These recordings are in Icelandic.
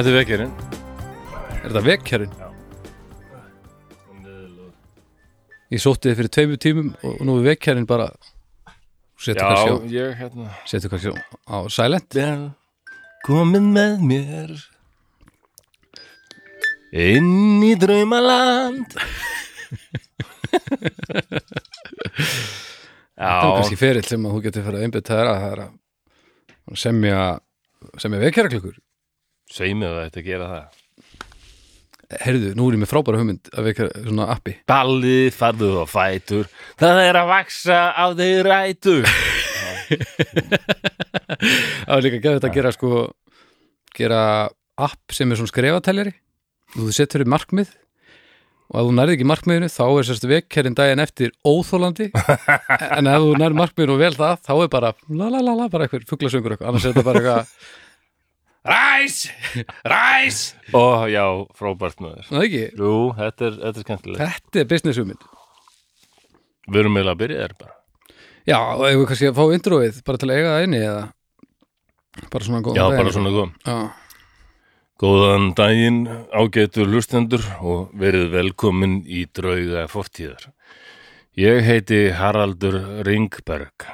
þetta er vekjarinn? Er þetta vekkerinn? Ég sótti þið fyrir tveimur tímum og nú er vekkerinn bara Setur kannski á, hérna. Setur kannski á, silent. Komin með mér. Inn í draumaland. Það er kannski ferill sem að þú getur fyrir að einbytta þér að er semja semja vekkerraklukkur segi mig það þetta að gera það. Herðu, nú er ég með frábæra hugmynd að vekja svona appi. Balli farðu á fætur Það er að vaksa á þeir rætur. Það er líka að þetta að gera sko gera app sem er svona skrefateljari og þú setur upp markmið og ef þú nærði ekki markmiðinu þá er sérst vekkerinn daginn eftir óþólandi en ef þú nærði markmiðinu og vel það þá er bara la la la la bara eitthvað fuglasöngur eitthvað. Annars er þetta bara eitthvað Ræs, ræs! Ó, já, frábært með þér það ekki, Jú, þetta er, þetta er skemmtilegt. Þetta er business hugmynd. Við erum eiginlega að byrja þér bara. Já, og ef við kannski að fá introið bara til að eiga það inni eða? Bara svona góðan Já, daginn. bara svona góð Já, Góðan daginn, ágætur lustendur og verið velkomin í drauga fortíðar. Ég heiti Haraldur Ringberg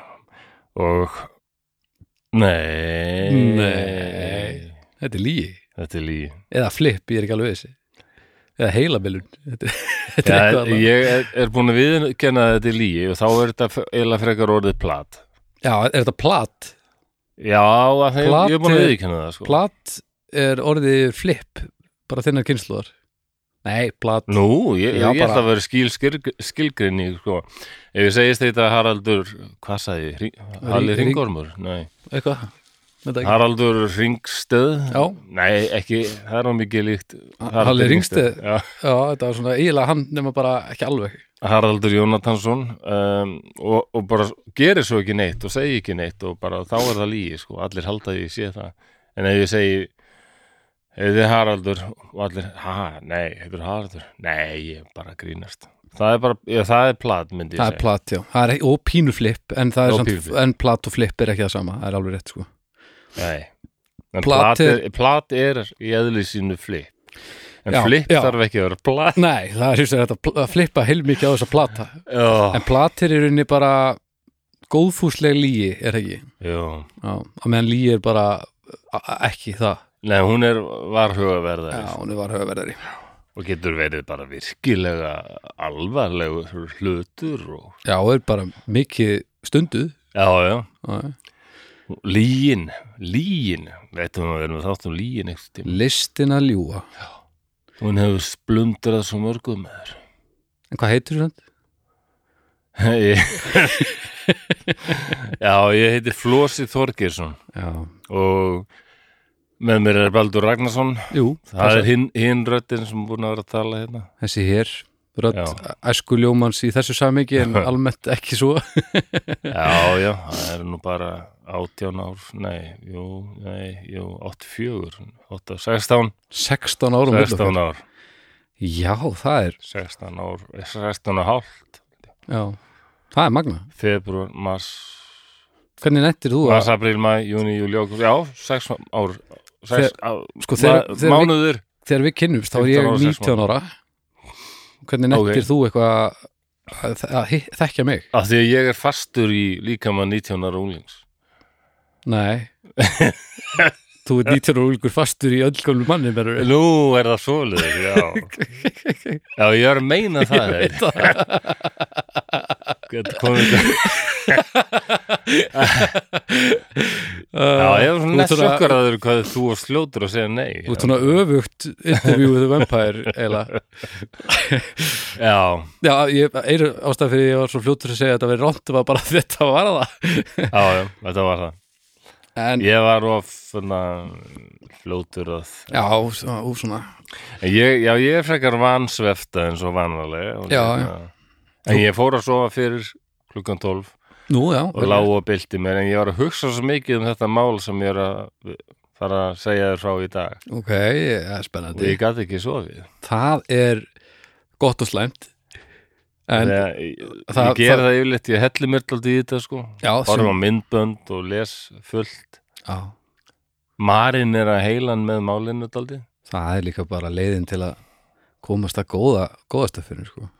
og... Nei... Nei. þetta er lígi Þetta er lígi. eða flip, ég er ekki alveg þessi eða heilabilun þetta, þetta er Ja, eitthvað annað. ég er, er búin að viðkenna að þetta er lígi og þá er þetta eiginlega frekar orðið plat. Já, er þetta plat? Já, Plat ég er búin að viðkenna það, sko. Plat er orðið flip bara þinnar kynsluðar Nei, plat Nú, ég, Já, ég, ég ætla bara- að vera skil, skil, skilgrinni, sko. Ef ég segist þetta Haraldur, hvað sagði ég? Hring- Halli Ring- Ringormur? Nei. eitthvað Þetta ekki. Haraldur Ringstöð Já. Nei, ekki, það er á mikið líkt Haraldur Halli Ringsted? Já. Já, þetta var svona eiginlega hann nema bara ekki alveg Haraldur Jónatansson um, og, og bara gerir svo ekki neitt og segi ekki neitt og bara þá er það lígi sko, allir halda því sé það en ef ég segi þið Haraldur? Og allir, ha, nei, hefur Haraldur? Nei, ég bara grínast. Það er bara, já, það er plat myndi ég Það er segja. plat, já, það er, og pínuflip en, það er Og samt, pínuflip. en plat og flip er ekki það sama, það er alveg rétt sko. Nei, en Plat plat, er- er, plat er í eðli sínu flip en Já, flip já. þarf ekki að vera plat. Nei, það er sem þetta að flippa heilmikið á þessa plata. Já, En platir er í rauninni bara góðfúsleg lígi, er það ekki? Já. Já, að meðan lígi er bara a- a- ekki það Nei, hún er varhugaverðari Já, hún er var höfverðari og getur verið bara virkilega alvarlegur hlutur og Já, og er bara mikið stunduð. Já, já, Já, já. lígin lígin, veitum við að verðum þátt um lígin eitthvað tíma, Listin að ljúga. Hún hefur splundrað svo mörgum með þér. En hvað heitir þú? Ég- Já, ég heiti Flósi Þorgeirsson. Já, og með mér er Baldur Ragnarsson. Jú, það er hinn, hinn röddin sem búin að vera að tala hérna. Þessi hér Já. æsku ljómans í þessu samiki en almennt ekki svo. Já, já, það er nú bara 18 ár, nei, jú, nei, jú, 84, 8, 16, 16 árum 16 ár, Já, það er 16 ár, 16 og hálft, Já, það er magna februar, mars, Hvernig nettir þú? Mars, april, mæ, júni, júli, ágúst, já, 6 ár, 6 ár, sko, þegar- þegar við- mánuður, þegar við kynnumst þá er 15 ég ára, sex 19 ára Hvernig nettir Ok. þú eitthvað að, þekkja mig? af því að ég er fastur í líkama 19 ára unglings. Nei Þú er 19 ára úlgur fastur í öll gömlu manni berur Nú er það svoleiðis, já. Já, ég er meina það. Það Já, ég er svona Þú ert næst svona- sjokkar að þeir hvað þú varst fljótur að segja nei. Þú ert svona öfugt interview with the vampire eiginlega Já, Já, ég, einu ástæð fyrir ég var svo fljótur að segja að þetta verið rátt var bara að þetta var það já, já, þetta var það. En Ég var of svona, fljótur að... já, svona, ú, svona En Ég, já, ég er frekar vansvefta eins og vanlega. og Já, hérna- En ég fór að sofa fyrir klukkan 12 Nú, já, og lág og bylti mér en ég var að hugsa svo mikið um þetta mál sem ég er að fara að segja þér frá í dag. Ok, ja, og spennandi. Ég gæti ekki sofið. Það er gott og slæmt en Þegar, ég, það- ég ger það- það yfirleitt, ég helli mér alltaf í þetta sko. Já, horfum á myndbönd og les fullt. Já, Marin er að heilan með málinu daldi það er líka bara leiðin til að komast að góða, góða stöffinu sko.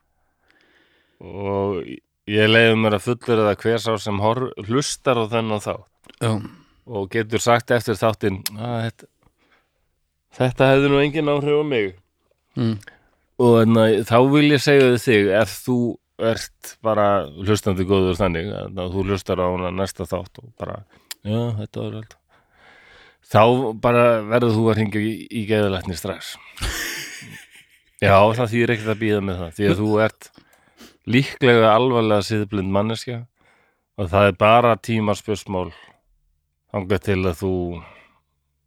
Og ég leiði mér að fullur að hver sá sem hor, hlustar á þennan þá já, og getur sagt eftir þáttinn að þetta, þetta hefði nú engin áhrif á mig. Mm, og enna, þá vil ég segja þig ef þú ert bara hlustandi góður þannig að þú hlustar á hana næsta þátt og bara, já, þetta var allt. Þá bara verður þú að ringja í, í geðalækni strax. Já, það þýr ekkert að býða með það því að þú ert líklega alvarlega siðblind manneskja og það er bara tímarspursmál þangað til að þú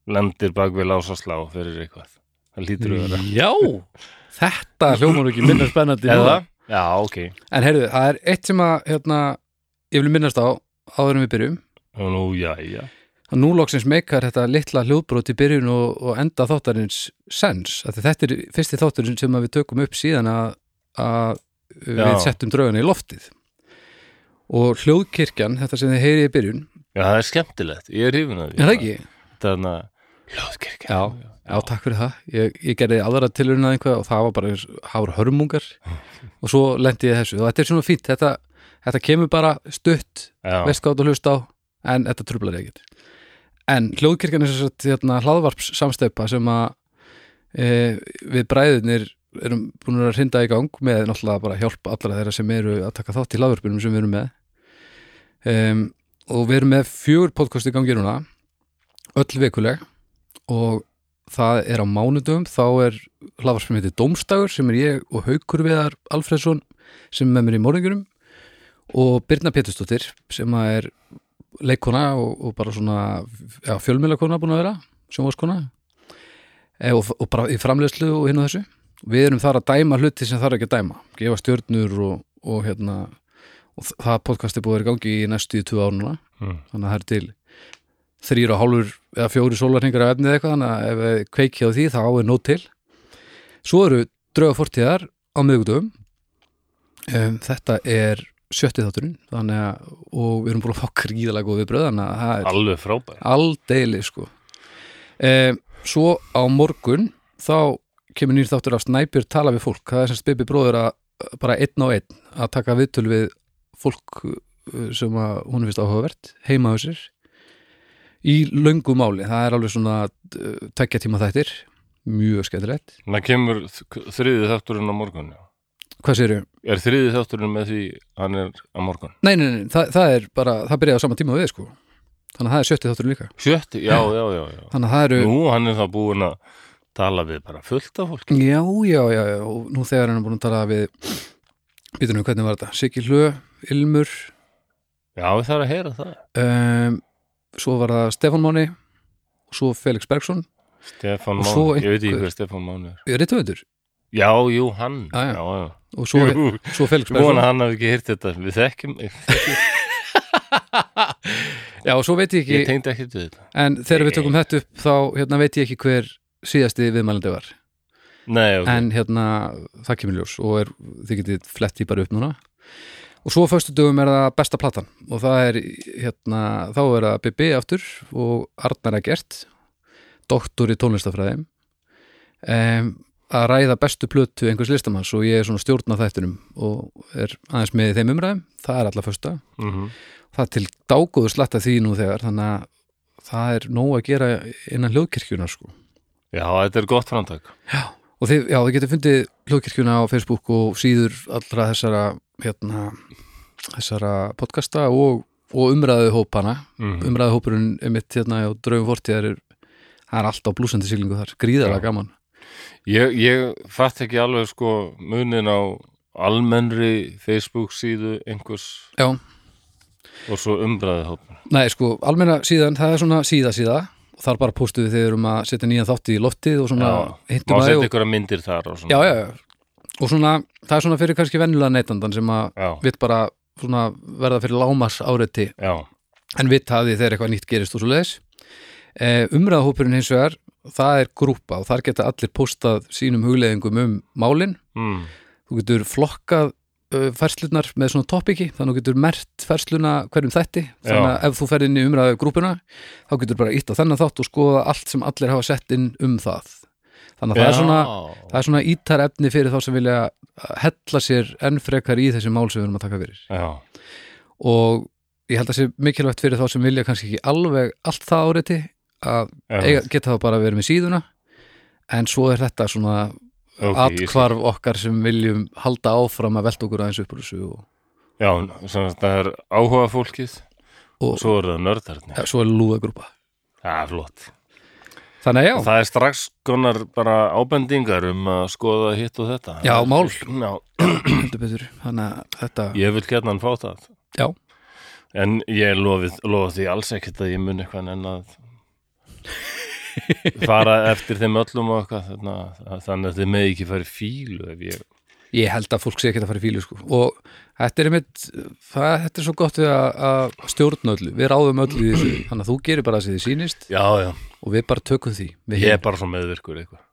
lendir bak við lásaslá fyrir eitthvað. Það lítur við að vera. Já þetta hljómar ekki minna spennandi Eða? Já, ok. En heyrðu, það er eitt sem að hérna, ég vil minnast á áður en við byrjum. Nú, já, já. Að nú loksins meikar þetta litla hljóðbrót í byrjun og, og enda þáttarins sens, þetta er fyrsti þáttarinn sem við tökum upp síðan að, að við Já. settum draugana í loftið. Og hljóðkirkjan, þetta sem þið heyrið í byrjun Já, það er skemmtilegt, ég er hrifin að því. Er það ekki? Þannig að Hljóðkirkja. Já, já, takk fyrir það. Ég, ég gerði aðra tilurinn að einhvað og það var bara hár hörmungar. Og svo lendi ég þessu. Og þetta er svona fínt. Þetta, þetta kemur bara stutt já. hvað þú hlust á en þetta trublar ekkert. En hljóðkirkjan er svo hérna, hlaðvarps samsteipa sem að e, við bræðunir erum búin að hrinda í gang með náttúrulega bara hjálp allra þeirra sem eru að taka þátt í hlaðvarpunum sem við erum með. Um, og við erum með fjögur podcast í gangi núna öll vikuleg og það er á mánudum þá er hlaðvarp sem heitir Dómstagur sem er ég og Haukur Viðar Alfredsson sem er með mér í morgungurum og Birna Pétursdóttir sem er leikkona og, og bara svona já, fjölmjölakona búin að vera sjónvarskona e, og, og bara í framleiðslu og hinn og þessu við erum þar að dæma hluti sem þarf ekki að dæma gefa stjörnur og, og hérna og það podcast er búið að vera í gangi í næstu í tvö ár núna. Mm. þannig að það er til þrýr og hálfur eða fjóri sólarhingar af efnið eitthvað þannig að ef við kveiki á því þá er nót til. Svo eru drauga fortíðar á miðgudum um, þetta er sjötti þátturinn þannig að og við erum búin að fá gríðalega góð viðbröð þannig að það er Alveg frábær aldeilig sko. Um, svo á morgun þá kemur nýr þáttur af Snæbjörn tala við fólk það er sem Bibi bróður að bara einn á einn að taka viðtöl við fólk uh, sem að hún fyrst áhugavert heima á sér í löngu máli, það er alveg svona uh, tekja tíma þættir mjög skemmtilegt Það kemur þ- þriði þátturinn á morgun já. hvað séru? Er þriði þátturinn með því hann er á morgun? Nei, nei, nei, það, það er bara það byrjaði á sama tíma við sko þannig að það er sjötti þátturinn líka Sjötti, já, já, já, já. þannig að það eru Nú, hann er þá búin að tala við bara fullt af fólki. Já, já, já, já, og nú þegar hann er búin að tala við býtunum, hvernig var þetta? Siggi Hlö, Ilmur? Já, við þarf að heyra það. Um, svo var það Stefán Máni og svo Felix Bergson. Svo Máni, ég veit ekki hver Stefán Máni er. Ég er reyndvöldur Já, jú, hann. Já, já. já, já. og svo, Jú, svo Felix Ég Bergson. að hann hafi ekki heyrt þetta. Við þekkjum, Já, og svo veit ég ég ekki tengdi ekki til þetta. En þegar við tökum þetta upp þá hérna, veit ég ekki hver síðasti viðmælandi var. Nei, ok, en hérna, það kemur ljós og er, þið getið flett í bara upp núna. Og svo á föstu dögum er það besta platan og það er hérna, þá er það BB aftur og Arnar Egert doktor í tónlistafræðim um, að ræða bestu plötu einhvers listamanns og ég er svona stjórn á þættinum og er aðeins með þeim umræðum. Það er alla fösta. Mm það er til dágóður slatta því nú þegar þannig að það er nóg að gera innan hljóðkirkjunar sko Já, þetta er gott framtak. Og þið, já, þið getur fundið hljóðkirkjuna á Facebook og síður allra þessara hérna, þessara podcasta og, og umræðu hópana mm umræðu hópurinn er mitt hérna og draugum fortíðar það er allt á blúsandi siglingu þar, gríðarlega Já. gaman. Ég, ég fatt ekki alveg sko munin á almennri Facebook síðu einhvers já, og svo umræði hópin nei sko, almenna síðan það er svona síða síða þar bara póstuðu við þegar um að setja nýjan þátti í loftið og svona Má hintum að og, ykkur myndir þar og svona. Já, já, já. og svona, það er svona fyrir kannski venjulega neytandan sem að vill bara svona verða fyrir lámars áreiti já, en vitt hafði þegar eitthvað nýtt gerist og svo leiðis eh, umræðahópurinn hins vegar það er grúpa og þar geta allir postað sínum hugleðingum um málin. Mm. þú getur flokkað uh, færslunar með svona topiki þannig að þú getur mert færsluna hverjum þætti. Þannig að ef þú ferð inn í umræðu grúpuna þá getur bara ítt á þennan þátt og skoða allt sem allir hafa sett inn um það. Þannig að það er svona það er svona ítar efni fyrir þá sem vilja hella sér enn frekar í þessi mál sem við erum að taka fyrir. Já, og ég held að sé mikilvægt fyrir þá sem vilja kannski ekki alveg allt það áreiti að eiga, geta þá bara verið með síðuna. En svo er þetta svona ok, ég skil. atkvarf okkar sem viljum halda áfram að velta okkur aðeins upp úr þessu og, já, það er áhuga fólkið og svo er það nördarnir. Ja, svo er lúðagrúpa. Já, flott. Þannig það er strax konar bara ábendingar um að skoða hitt og þetta. Já, mál. já, að þetta, ég vil hérna fá það. Já, En ég lofi því alls ekkert að ég mun eitthvað en að fara eftir þeim öllum og eitthvað þannig að, að þið með ekki fara í fílu ég, ég held að fólk sé ekki að fara í fílu sko. og þetta er einmitt það, þetta er svo gott við að, að stjórna öllu. Við ráðum öllu í þessu. Þannig að þú gerir bara það sem þið sýnist já, já, og við bara tökum því. Ég er bara svo meðvirkur eitthvað.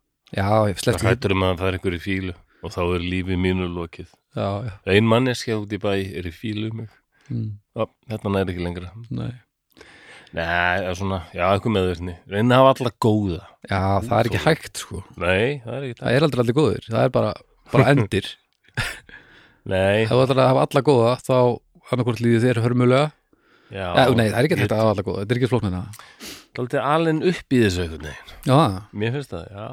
Það hættur um að fara einhver í fílu og þá er lífið mínu lokið. Já, ein manneskja út í bæ er í fílu um mig. Mm, Ó, þetta næri ekki lengra. Nei Nei, það er svona, já, eitthvað meðvirkni. Reyna að hafa alla góða. Já, það er ekki hægt sko. Nei, það er ekki það er aldrei allir góðir, það er bara, bara endir. Nei, ef þú ætlar að hafa alla góða þá annarkvort líði þér hörmulega. Já, ja, nei, það er ekki þetta að hafa alla góða, þetta er ekki flóknina Dálítið alinn upp í þessu veginn. Já, Mér finnst það, já.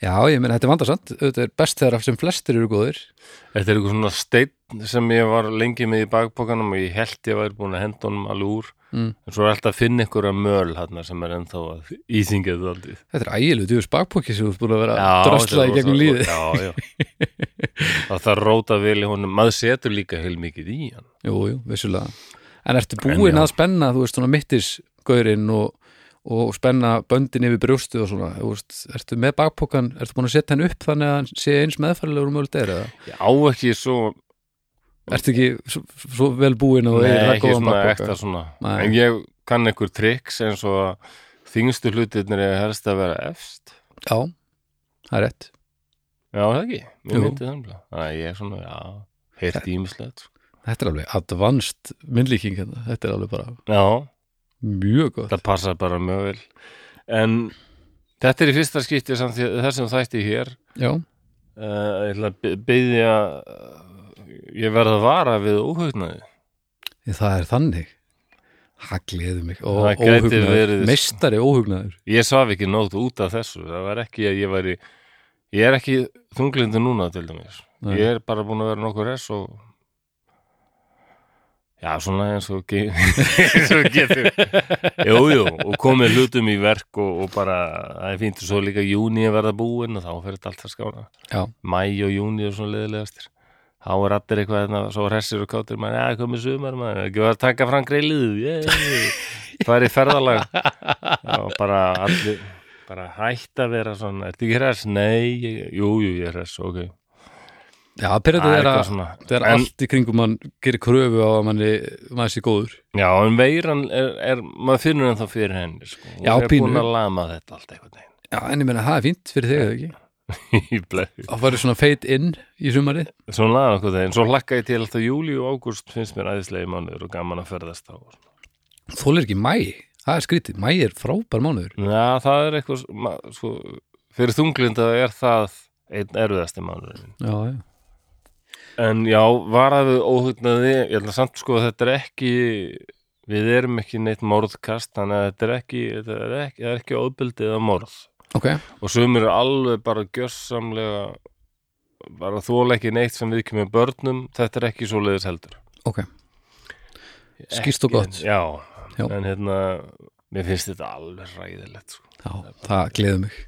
Já, ég meina þetta er vandarsamt þetta er best þegar sem flestir eru góðir. Þetta er eitthvað svona steinn sem ég var lengi með í bakbókanum og ég held ég væri búin að henda honum alveg úr mm. en svo er alltaf að finna einhverja möl hann sem er ennþá að íþingja þetta aldrei þetta er ægileg djúfis bakpóki sem þú búin að vera að drösla í gegnum lífið. Já, já. Það róta vel í honum. Maður setur líka heil mikið í hann. Jú, jú, vissulega. En ertu En búin já. að spenna, þú veist, svona mittisgaurinn og, og spenna böndin yfir brjóstu og svona, þú veist, ertu með bakpókan ertu búin að setja hann upp þannig að hann sé eins meðfærilegur mögulegt er, eða? Ég á ekki svo Ertu ekki svo, svo vel búin eigir það góðan svona bakpoka? ekta svona. Nei. En ég kann einhver triks eins og að þingstu hlutirnir er helst að vera efst. Já, það er rétt. Já, það ekki, mér myndi það að ég er svona, já, heyrt ímislegt sko. Þetta er alveg advanced myndlíking hérna. þetta er alveg bara Já, mjög gott. Það passa bara mjög vel. En þetta er í fyrsta skipti því- þessum þætti hér. Já, uh, Ég ætla að byggja Ég verð að vara við óhugnaði. Það er þannig. Gleður mig. Og óhugnaður, meistari óhugnaður. Ég svaf ekki nót út af þessu. Það var ekki að ég væri Ég er ekki þunglindu núna til dæmis. Nei. Ég er bara búin að vera nokkur res og Já, svona eins og, ge eins og getur. Jú, jú, og komið hlutum í verk og, og bara, það er fínt. Og svo líka júni að verða búin og þá fer þetta allt að skána. Já, Mæ og júni og svona leðilegastir Þá er allir eitthvað þarna, svo hressir og kátir maður, já, komið sumar maður, ekki var að taka fram greilið yeah. það er í ferðalag Já, bara allir bara hætt að vera svona, ertu ekki hress? Nei, ég, jú, jú, ég er hress, ok já pyrrðu Það er er eitthvað þegar En- allt í kringum mann gerir kröfu á að manni maður sé góður Já, en veiran er, er maður finnur en þá fyrir henni sko. Já, er pínu. búin að lama þetta allt einhvern Já, en ég meina það er fínt fyrir þig eða ekki í bleið Það væri svona feit inn í sumarið. Svona einhvern veginn, svo hlakka ég til alltaf júli og ágúst finnst mér æðislegi mánuður og gaman að ferðast á Þólir ekki mæ, það er skrítið. Mæ er frábær mánuður. Já, það er eitthvað sko, fyrir þunglinda er það einn erfiðasti mánuðurinn. Já, já. En já, varaðu óhugnaði, ég ætla samt sko að þetta er ekki, við erum ekki neitt morðkast, þannig að þetta er ekki, þetta er ekki, er ekki óbyldið að morð. Ok, Og sumir er alveg bara gjössamlega, bara þóla ekki neitt sem við kemur börnum, þetta er ekki svoleiðis heldur. ok Skýrt og gott. Já, Já. en hérna, mér finnst þetta alveg ræðilegt sko. Já, það gleður mig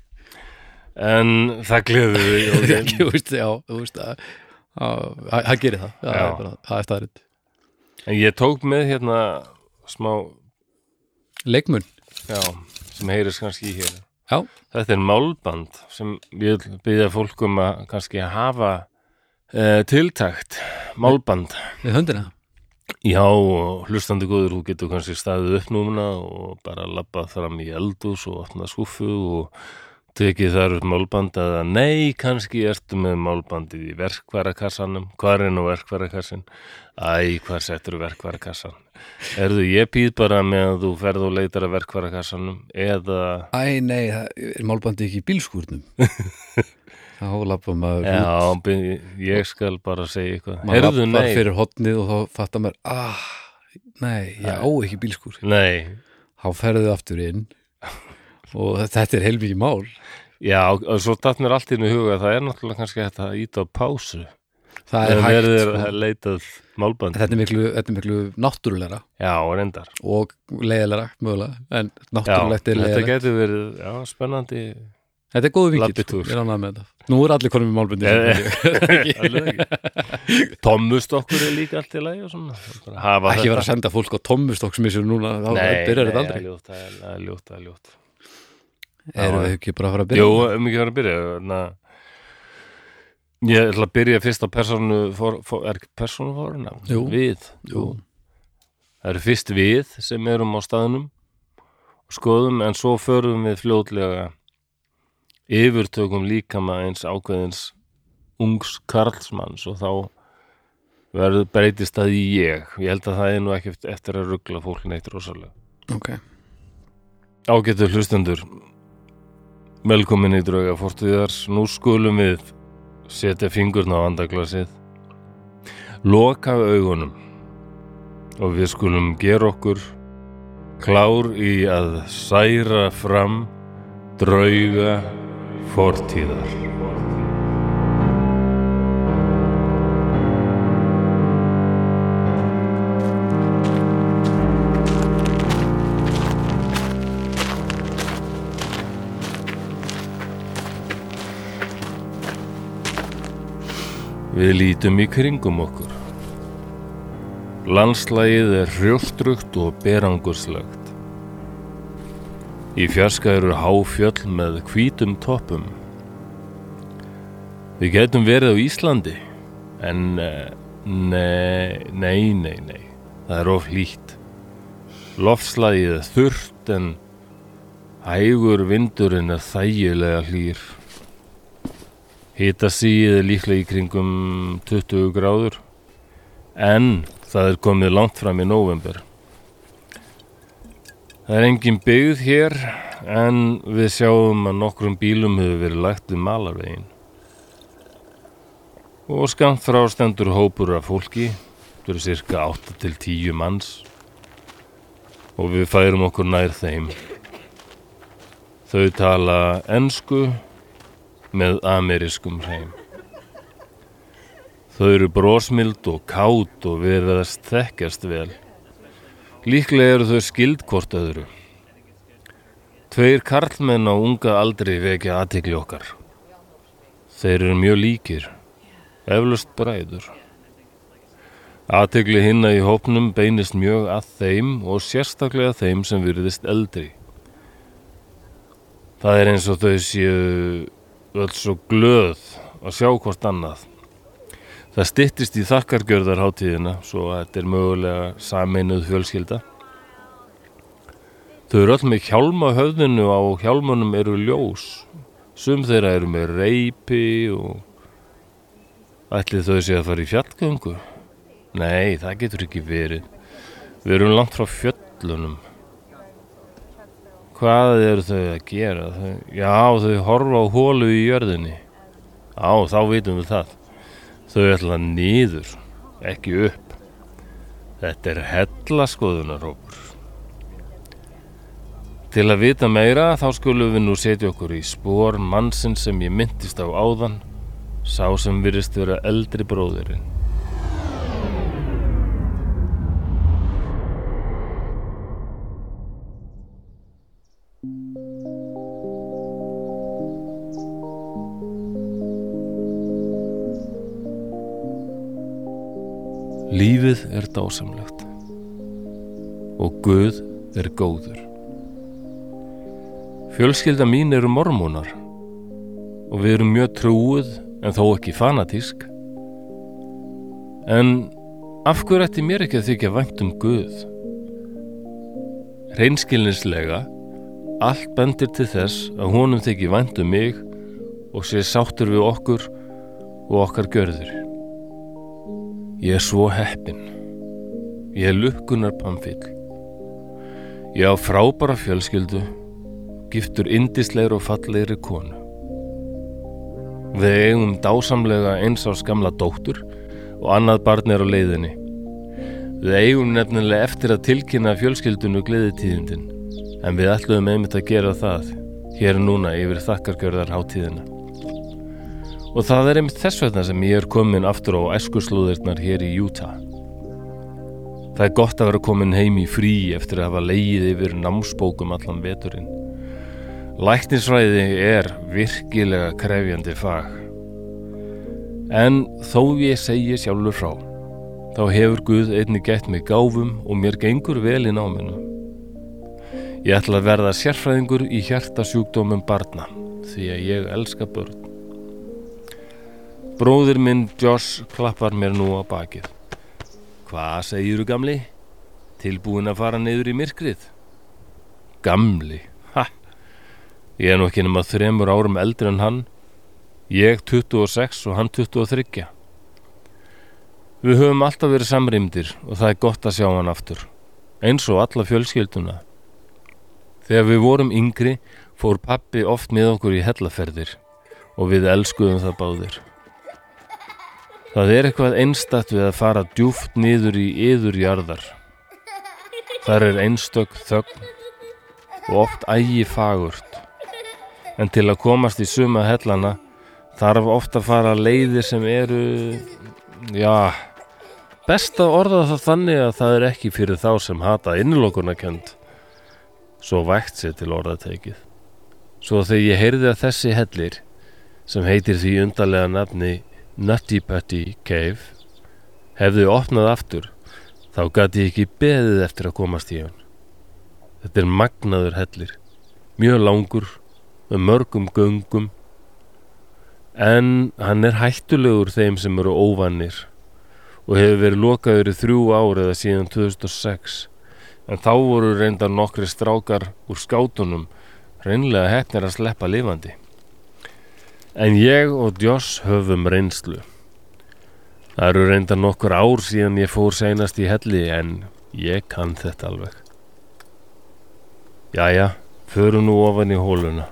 En það gleður Það og þú veist, já, þú veist að að- að- það gerir það, það Já. er bara, það er staðaritt en ég tók með hérna smá, Leikmun, já, sem heyrist kannski í hér. Já, Þetta er málband sem við byrja fólk um að kannski hafa uh, tiltækt málband. við höndina? Já, hlustandi góður, þú getur kannski staðið upp núna og bara labbað fram í eldús og opna skúfu og tekið þar upp málband eða nei, kannski ertu með málbandið í verkværakassanum hvar er nú verkværakassin æ, hvar settur verkværakassan erðu, ég býð bara með að þú ferð og leitar að verkværakassanum eða, Æ, nei, það er málbandi ekki í bílskúrnum? Þá lappa maður út. já, ég skal bara segja eitthvað, Maður erðu, lappar nei. fyrir hotnið og þá fattar maður ah, Nei, ég á ekki bílskúr. Nei, Þá ferðu aftur inn. Og þetta er heilmikið mál já, og svo datt mér allt inn í huga það er náttúrulega kannski þetta að íta á pásu. Það er hægt verður sko. að leitað málband þetta, er miklu, þetta er miklu náttúrulega já, reyndar. Og leiðilega mögulega en náttúrulegt er þetta leiðilegt. getur verið, já, spennandi Þetta er vinkill, Labbitúr. ég ánægð með þetta. Nú er allir konum með málbindi Eh, ekki. Tommustokkur er líka allt í lagi og Ekki vera að þetta. senda fólk á tommustokksmissur núna þá byrjar þetta aldrei. það er ljótt, það er ljótt Erum við ekki bara að fara að byrja? Jú, um ekki að vera að byrja na, Ég ætla að byrja fyrst á persónu for, for, Er persónu forna? Jú. Við Jú. Það eru fyrst við sem erum á staðnum og skoðum en svo förum við fljótlega yfirtökum líkama eins ákveðins ungs karlsmanns og þá verður breytist það í ég ég held að það er nú ekki eftir að ruggla fólk neitt rosalega Ok, Ágættu hlustendur Velkomin í drauga fórstuðar Nú skulum við setja fingurna á andaglasið. Loka augunum. Og við skulum gera okkur klár í að særa fram drauga fortíðar Við lítum í kringum okkur. Landslægið er hrjóstrugt og berangurslegt. Í fjarska eru háfjöll með hvítum toppum. Við getum verið á Íslandi, en eh, nei, nei, nei, nei, það er of hlýtt. Loftslægið er þurrt en hægur vindurinn er þægilega hlýr. Hitasíið er líklega í kringum 20 gráður en það er komið langt fram í november. Það er engin byggð hér en við sjáum að nokkrum bílum hefur verið lagt við malarvegin. Og skamt frá stendur hópur af fólki, það eru cirka 8 til 10 manns og við færum okkur nær þeim. Þau tala ensku með amerískum hreim. Þau eru brósmild og kátt og verðast þekkjast vel. Líklega eru þau skild hvort öðru. Tveir karlmenn á unga aldri vekja aðtekli okkar. Þeir eru mjög líkir, eflust bræður. Aðtekli hinna í hópnum beinist mjög að þeim og sérstaklega þeim sem virðist eldri. Það er eins og þau séu öll svo glöð að sjá hvort annað. Það styttist í þakkargjörðarháttíðina svo að þetta er mögulega sameinuð fjölskylda. Þau eru öll með hjálma höfðinu á hjálmunum eru ljós. Sum þeirra eru með reypi og ætlið þau sé að fara í fjallgöngu. Nei, það getur ekki verið. Við erum langt frá fjöllunum. Hvað eru þau að gera? Þau, já, þau horfa á hólu í jörðinni. Já, þá vitum við það. Þau ætla niður, ekki upp. Þetta er hellaskoðunarópur. Til að vita meira þá skulum við nú setja okkur í spór mannsinn sem ég myndist á áðan, sá sem virðist vera eldri bróðirinn. Lífið er dásamlegt og Guð er góður. Fjölskylda mín eru mormónar og við erum mjög trúið en þó ekki fanatísk. En af hverju ætti mér ekki að þykja vænt um Guð? Reynskilnislega allt bendir til þess að honum þykir vænt um mig og sé sáttur við okkur og okkar görður. Ég er svo heppin. Ég er lukkunar pamfill. Ég á frábara fjölskyldu, giftur indislegur og fallegri konu. Við eigum dásamlega eins á skamla dóttur og annað barn er á leiðinni. Við eigum nefnilega eftir að tilkynna fjölskyldunu gleðitíðindin, en við ætluðum einmitt að gera það hér núna yfir þakkargjörðar hátíðina. Og það er einmitt þess vegna sem ég er komin aftur á æskuslúðirnar hér í Utah. Það er gott að vera komin heim í frí eftir að hafa leið yfir námsbókum allan veturinn. Læknisfræði er virkilega krefjandi fag. En þó ég segi sjálfur frá, þá hefur Guð einni gett mig gáfum og mér gengur vel í náminu. Ég ætla að verða sérfræðingur í hjartasjúkdómum barna því að ég elska börn. Bróðir minn Josh klappar mér nú á bakið. Hvað segiru gamli? Tilbúin að fara niður í myrkrið? Gamli? Ha! Ég er nú ekki nema þremur árum eldri en hann. Ég 26 og hann 23. Við höfum alltaf verið samrýmdir og það er gott að sjá hann aftur. Eins og alla fjölskylduna. Þegar við vorum yngri fór pappi oft með okkur í hellaferðir og við elskuðum það báðir. Það er eitthvað einstatt við að fara djúft niður í yður jarðar. Þar er einstök þögn og oft ægi fagurt. En til að komast í suma hellana þarf oft að fara leiðir sem eru, já, best að orða það þannig að það er ekki fyrir þá sem hata innilokunarkjönd. Svo vægt sér til orðatekið. Svo þegar ég heyrði að þessi hellir, sem heitir því undarlega nafni Nutty Putty Cave hefði opnað aftur þá gæti ég ekki beðið eftir að komast í hann. Þetta er magnaður hellir mjög langur með mörgum göngum en hann er hættulegur þeim sem eru óvannir og hefur verið lokaður í þrjú ár eða síðan 2006 en þá voru reyndar nokkri strákar úr skátunum reynlega hefnir að sleppa lifandi En ég og Joss höfum reynslu. Það eru reynda nokkur ár síðan ég fór seinast í helli en ég kann þetta alveg. Jæja, förum nú ofan í hóluna.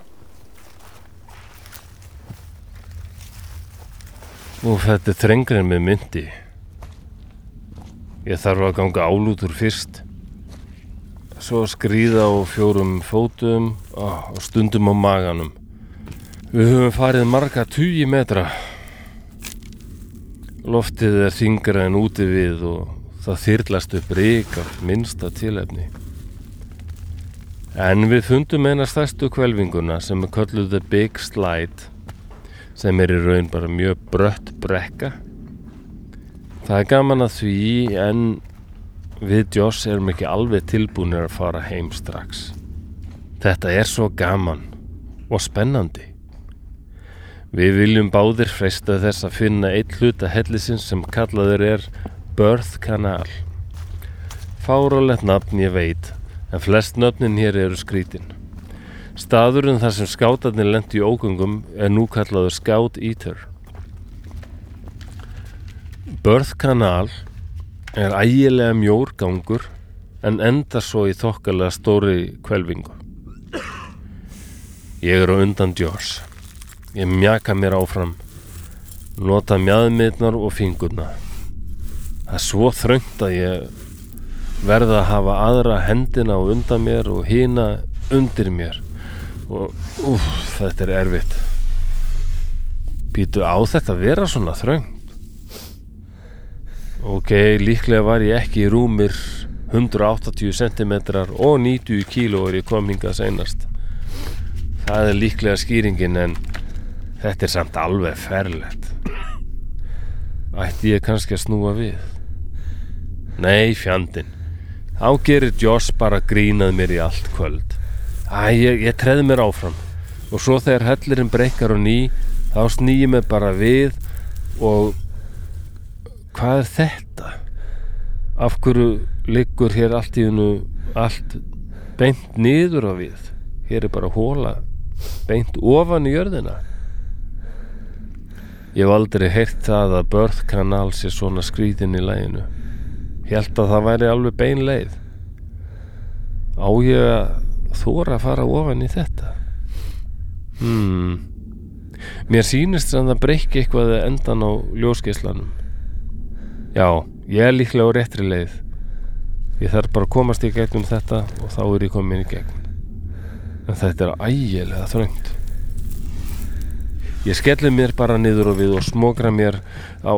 Og þetta er þrengri með myndi. Ég þarf að ganga álútur fyrst. Svo skrýða á fjórum fótum og stundum á maganum. Við höfum farið marga tugi metra. Loftið er þingra en úti við og það þyrlast upp rík af minnsta tilefni. En við fundum eina stærstu kvelvinguna sem er kölluð The Big Slide sem er í raun bara mjög brött brekka. Það er gaman að því en við Joss erum ekki alveg tilbúinir að fara heim strax. Þetta er svo gaman og spennandi. Við viljum báðir freista þess að finna eitt hluta hellisins sem kallaður er Birth Canal. Fáralett nafn ég veit, en flest nöfnin hér eru skrítin. Staðurinn þar sem skátarnir lendi í ógöngum er nú kallaður Scout Eater. Birth Canal er ægilega mjór gangur en enda svo í þokkalega stóri kvelvingu. Ég er á undan Joss. Ég mjaka mér áfram, nota mjadmiðnar og fingurna. Það er svo þröngt að ég verða að hafa aðra hendina á undan mér og hýna undir mér og úf, þetta er erfitt. Býtu á þetta að vera svona þröngt? Ok, líklega var ég ekki í rúmir 180 cm og 90 kg er ég kominga seinast. Það er líklega skýringin en Þetta er samt alveg ferlegt. Ætti ég kannski að snúa við? Nei, fjandin. Þá gerir Joss bara grínað mér í allt kvöld. Æ, ég, ég treði mér áfram. Og svo þegar hellirinn breykar og ný, þá snýjum ég bara við og hvað er þetta? Af hverju liggur hér allt í hennu allt beint niður á við? hér er bara hóla beint ofan í jörðina ég hef aldrei heyrt það að Birth Canal sé svona skrýðin í læginu held að það væri alveg bein leið. Á ég að þóra að fara ofan í þetta? Hmm. Mér sýnist sem það breyki eitthvað endan á ljósgeislanum. Já, ég er líklega á réttri leið. Ég þarf bara að komast í gegnum þetta og þá er ég komin í gegn. En þetta er ægilega þröngt ég skelli mér bara niður og við og smokra mér á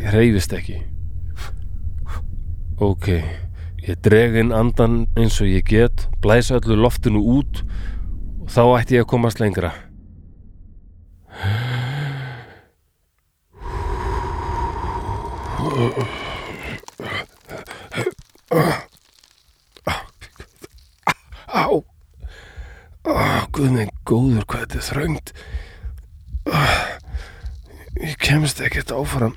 ég reyfist ekki. Ok ég dreg inn andan eins og ég get blæs öllu loftinu út og þá ætti ég að komast lengra. Á Á, guð minn góður hvað þetta er þröngt Á, Ég kemst ekkert áfram.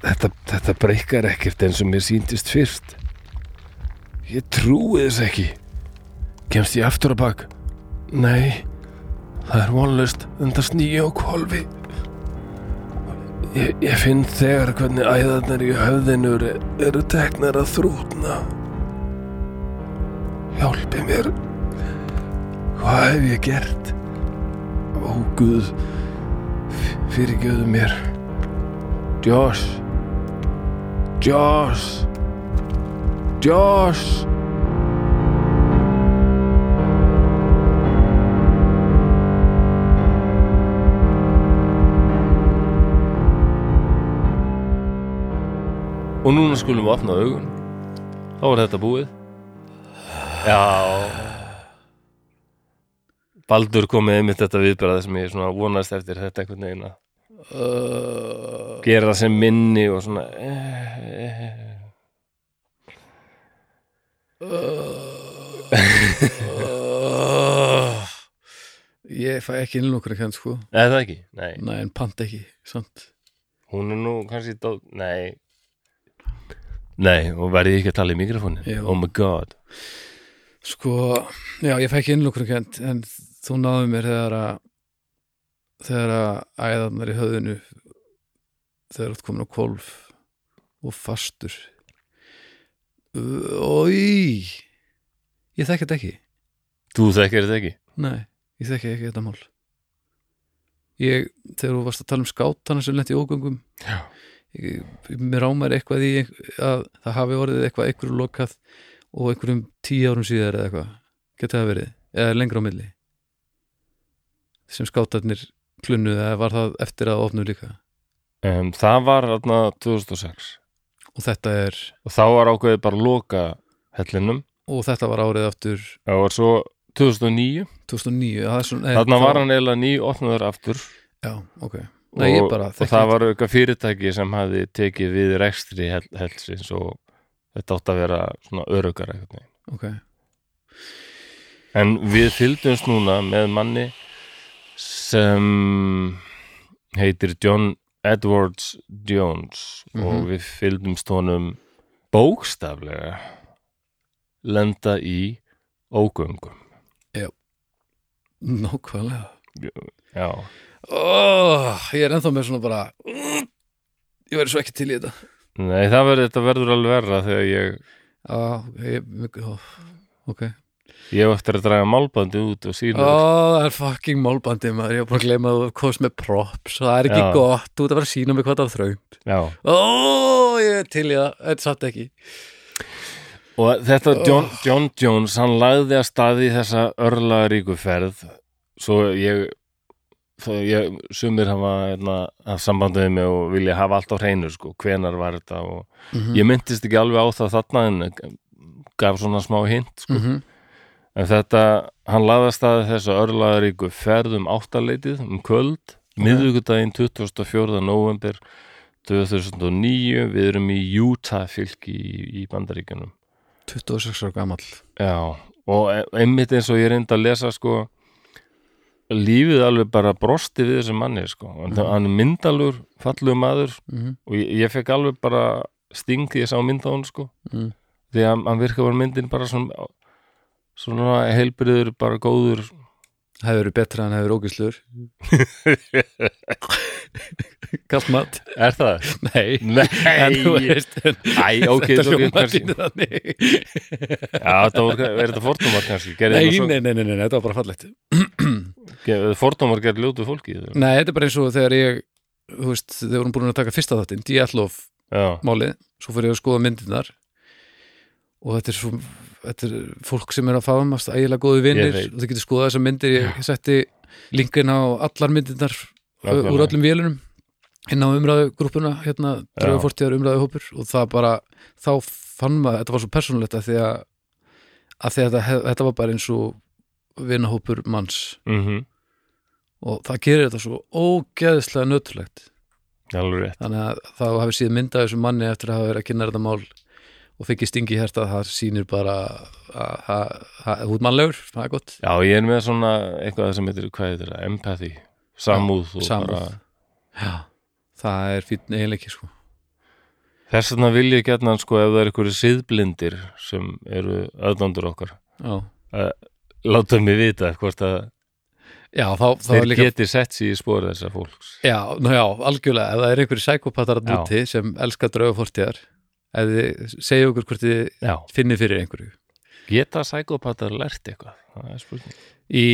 Þetta, þetta breykar ekkert eins og mér síndist fyrst. Ég trúi þess ekki. Kemst ég aftur á bak? Nei Það er vonlaust enda snýja og kvolfi ég, ég finn þegar hvernig æðarnar í höfðinu eru, eru teknar að þrútna. Hjálpi mér Hvað hef ég gert? Ó Guð Fyrirgjöðu mér. Josh. Josh. Josh. Og núna skulum við opna augun. Þá er þetta búið. Já Baldur kom með einmitt þetta viðbæra sem ég svona vonast eftir þetta einhvern veginn að uh, gera það sem minni og svona eh. uh, Ég fæ ekki innlokkur ekki sko. Nei, það ekki, nei. Nei, en pant ekki, sant Hún er nú kannski dó... Nei. Nei, og verði ekki að tala í mikrofónin Jú. Oh my god. Sko, já, ég fæ ekki innlokkur ekki en þú náðu mér þegar að þegar að æðarnar í höfðinu þegar þú komin á kvolf og fastur. Ói Ég þekki þetta ekki. Þú þekkir þetta ekki? Nei, ég þekki ekki þetta mál. Ég, þegar þú varst að tala um skátana sem lent í ógöngum ég, mér rámar eitthvað í að það hafi orðið eitthvað einhverju lokað og einhverjum tíu árum síðar eða eitthvað, geti það verið? Eða lengra á milli sem skátarnir klunnuð eða var það eftir að opnu líka? Um, Það var þarna 2006 og þetta er, og þá var ákveðið bara að loka hellinum. Og þetta var árið aftur Það var svo 2009 2009 það er svona, Þarna þá- var hann eiginlega ný opnaður aftur. Já, ok, nei ég bara og það var eitthvað fyrirtæki sem hafði tekið við rekstri hell, helsins og þetta átti að vera svona örugara ok, En við fylgdumst núna með manni sem heitir John Edwards Jones og Mhm. við fylgdumst honum bókstaflega lenda í ógöngum. nákvæmlega. Já, oh, ég er ennþá með svona bara ég verður svo ekki til í þetta. Nei það verður, þetta verður alveg verra þegar ég, ah, ég, ó, ok ég hef eftir að draga málbandi út og sína Ó, það er fucking málbandi maður, ég er búin að gleyma að þú komst með props. Og það er ekki Já. gott, þú ert að vera að sína mig hvað það er þröngt Já, Ó, ég er til í það, þetta satt ekki. Og þetta John, John Jones, hann lagði að staði þessa örlaríku ferð. Svo ég þó ég, sumir hafa hérna, haft sambandið mig og vilja hafa allt á hreinu sko, hvenar var þetta og mm ég myndist ekki alveg á það þarna en gaf svona smá hint sko. -hmm. En þetta, hann lagði að staði þessa örlaríku ferð um áttaleitið um kvöld, miðvikudaginn 24. november 2009 við erum í Utah fylki í, í Bandaríkjunum 26 ára gamall Já, og e- einmitt eins og ég reyndi að lesa sko lífið alveg bara brosti við þessum manni sko, hann, Mhm. hann er myndalur fallugur maður mm -hmm. og ég, ég fekk alveg bara sting því ég sá mynd á hann sko Mm. því að hann virka var myndin bara svona svona heilbriður bara góður. Það verið betra en hefur ógislur Kastmat er það? Nei. En þú Nei, veist Æ, ok, Þetta hljómar kannski. Já, þetta voru, er þetta fordómar kannski? Nei, það svo- nei, nei, nei, nei, þetta var bara fallegt. Fordómar gerði ljótu fólki Nei, þetta er bara eins og þegar ég Þú veist, þegar vorum búin að taka fyrsta þáttinn Díallof málið, svo fyrir ég að skoða myndirnar. Og þetta er svo þetta er fólk sem er að faðmast ægilega góðu vinnir og þið getur skoðað þessar myndir. Ég setti linkin á allar myndirnar Nákvæmlega. úr öllum vélunum inn á umræðu grúpuna hérna, draugafortíðar umræðu hópur og það bara, þá fann maður þetta var svo persónulegt að því að, að því að þetta, þetta var bara eins og vinahópur manns. Mm og það gerir þetta svo ógeðslega nötulegt þannig að þá hafi síðan myndað þessu manni eftir að hafa verið að kynna þetta mál og fekk stingi hérta það sýnir bara að að- ert mannlegur, það er gott. Já, ég er með svona eitthvað sem heitir, hvað heitir það, empathy samúð og samúð. bara Já, það er fínn eiginleiki sko. Þess vegna vil ég gætna sko ef það er einhverju siðblindir sem eru öðnandur okkar Já, láta mig vita hvort að já þá, þá þeir líka geti sett sér í spóri þessar fólks. Já, ná já, algjörlega, ef það er einhverju sækopatar að núti sem elskar draugafortíðar ef þið segja okkur hvort þið finnir fyrir einhverju. Geta sækopatar lært eitthvað? Það í,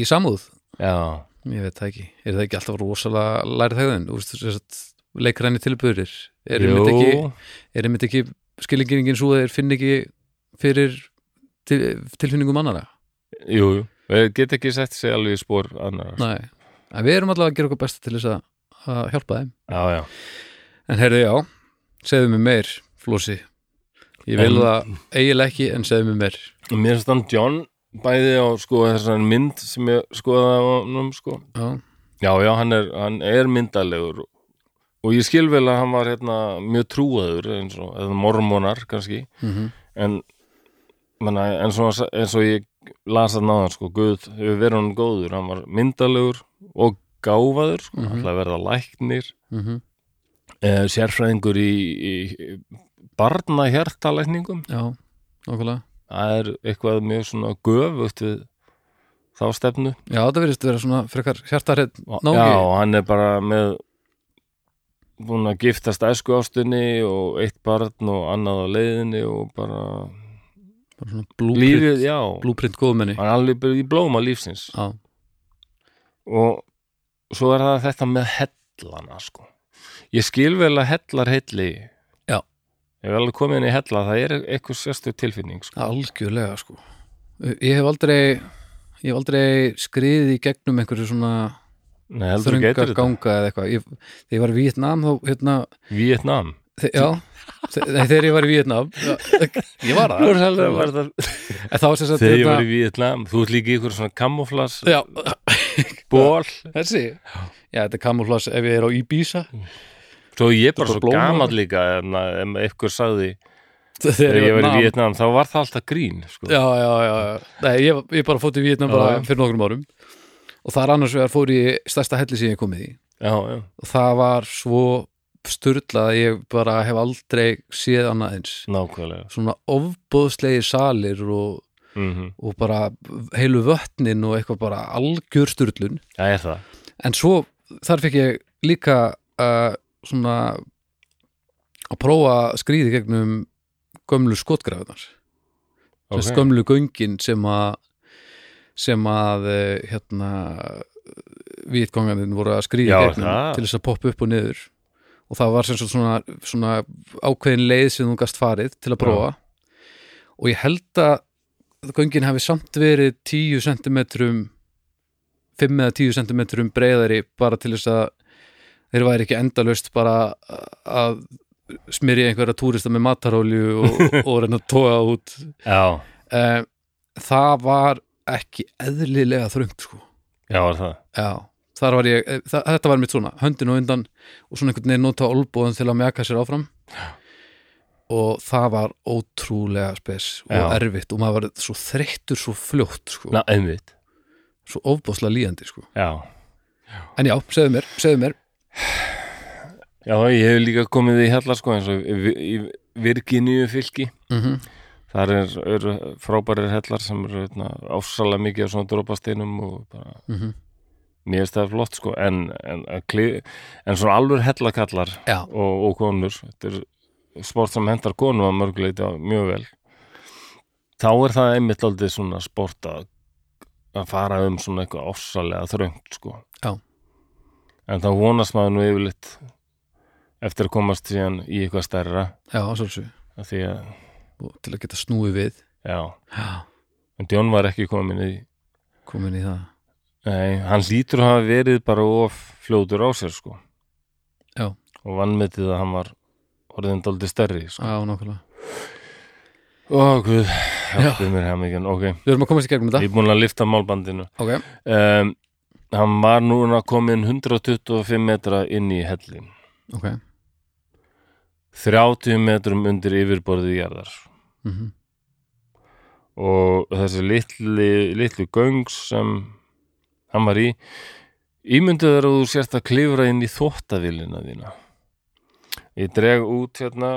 í samúð, Já, ég veit það ekki. Er það ekki alltaf rosalega lærið að leikræni tilbúrir er jú, einmitt ekki skilingingin svo að þeir finn ekki fyrir til, tilfinningum annara jú, jú. Þeir geta ekki sett sér alveg í spór annar Nei, en við erum allavega að gera okkur besta til þess að, að hjálpa þeim. Já, já. En heyrðu já, segðu mér meir Flósi, ég vil En- það eiginlega ekki en segðu mér meir. Mér finnst hann John bæði á sko þessar mynd sem ég skoðaði á honum sko. Já, Já, já, hann er, hann er myndalegur og ég skil vel að hann var hérna mjög trúaður eins og eða mormonar kannski. Mm en, menna, en svona, eins og ég las að náðan sko, Guð hefur verið hann góður, hann var myndalegur og gáfaður sko, Mhm. ætla að verða læknir. -hmm. Eh, sérfræðingur í, í barna hjartalækningum já, nákvæmlega. Það er eitthvað mjög svona göfugt við þá stefnu. Já, þetta verðist vera svona frekar hjartarheit náungi. Já, hann er bara með búin að giftast æsku ástunni og eitt barn og annað á leiðinni og bara bara svona blúprint, blúprint góðmenni. Hann er alveg í blóma lífsins. Já, og svo er það þetta með hellana sko ég skil vel að hellar helli Já. ég hef alveg komið inn í hella það er eitthvað sérstu tilfinning sko. algjörlega sko. Ég hef aldrei ég hef aldrei skriðið í gegnum einhverju svona Nei, þrönga ganga eða eitthvað. Ég, þegar ég var í Vietnam þá hérna Vietnam þe já, þegar ég var í Vietnam já, ég var það. Þegar var það var sem sagt ég hérna, var í Vietnam þú ert líka í ykkur svona kamuflas já, ból þessi. Já, þetta er kamuflas ef ég er á Ibiza Svo ég er bara svo gamall líka en eitthvað sagði þegar ég var í nam. Vietnam þá var það alltaf grín sko. já, já, já. Nei, ég, ég bara fótt í Vietnam bara fyrir nokkrum árum. Og það er annars vegar fór í stærsta helli sem ég komið í. Já, já, og það var svo sturlað að ég bara hef aldrei séð annað eins. Nákvæmlega. Svona ofbóðslegi salir og, mm og bara heilu vötnin og eitthvað bara algjör það. En svo þar fekk ég líka uh, svona að prófa að skrýði gegnum gömlu skotgrafinar okay. Ok. gömlu göngin sem að sem að eh, hérna vitgangandinn voru að skrýði Já, gegnum til þess að poppa upp og niður og það var sem svona, svona ákveðin leið sem þú gast farið til að prófa og ég held að göngin hafi samt verið 10 cm 5 eða 10 cm breiðari bara til þess að þeir væri ekki endalaust bara að smyrja einhverja túrista með matarólju og, og reyna að toga út. Já, eh, það var ekki eðlilega þröngt sko. Já, var það. Já, þar var ég, eh, það, þetta var mitt svona höndin og undan og svona einhvern veginn nota olbúðan til að mjaka sér áfram. Og það var ótrúlega spes og Já. erfitt og maður var svo þreyttur svo fljótt sko, einmitt. Svo ofbáslega líðandi sko. Já, en já, segðu mér, segðu mér já, ég hef líka komið í hella sko eins og í, Virginíu fylki. Mm þar er, eru frábærir hellar sem eru hérna, ásalega mikið af svona dropasteinum og bara, mm mér finnst það flott sko en, en, en, svona alveg hellakallar Já, og, og konur þetta er sport sem hendar konum að mörguleiti mjög vel. Þá er það einmitt aldrei svona sport að, að fara um svona eitthvað ofsalega þröngt sko. Já. En þá vonast maður nú yfirleitt eftir að komast síðan í eitthvað stærra. Já, því að, og til að geta snúið við. Já, Já, en John var ekki komin í komin í það. Nei, hann lítur að hafa verið bara of fljótur á sér sko. Já. og vannmetið að hann var orðin daldið stærri sko. Já, nákvæmlega. Ó, guð, hjálpið mér hef mikið Ok, Við erum að komast í gegnum ég þetta er búin að lifta málbandinu. Ok, um, Hann var núna komin 125 metra inn í hellin ok. 30 metrum undir yfirborðið jarðar. Mm og þessi litli, litlu göngs sem hann var í ímyndið er að þú sérst að klifra inn í þóttavillina þína. Ég dreg út hérna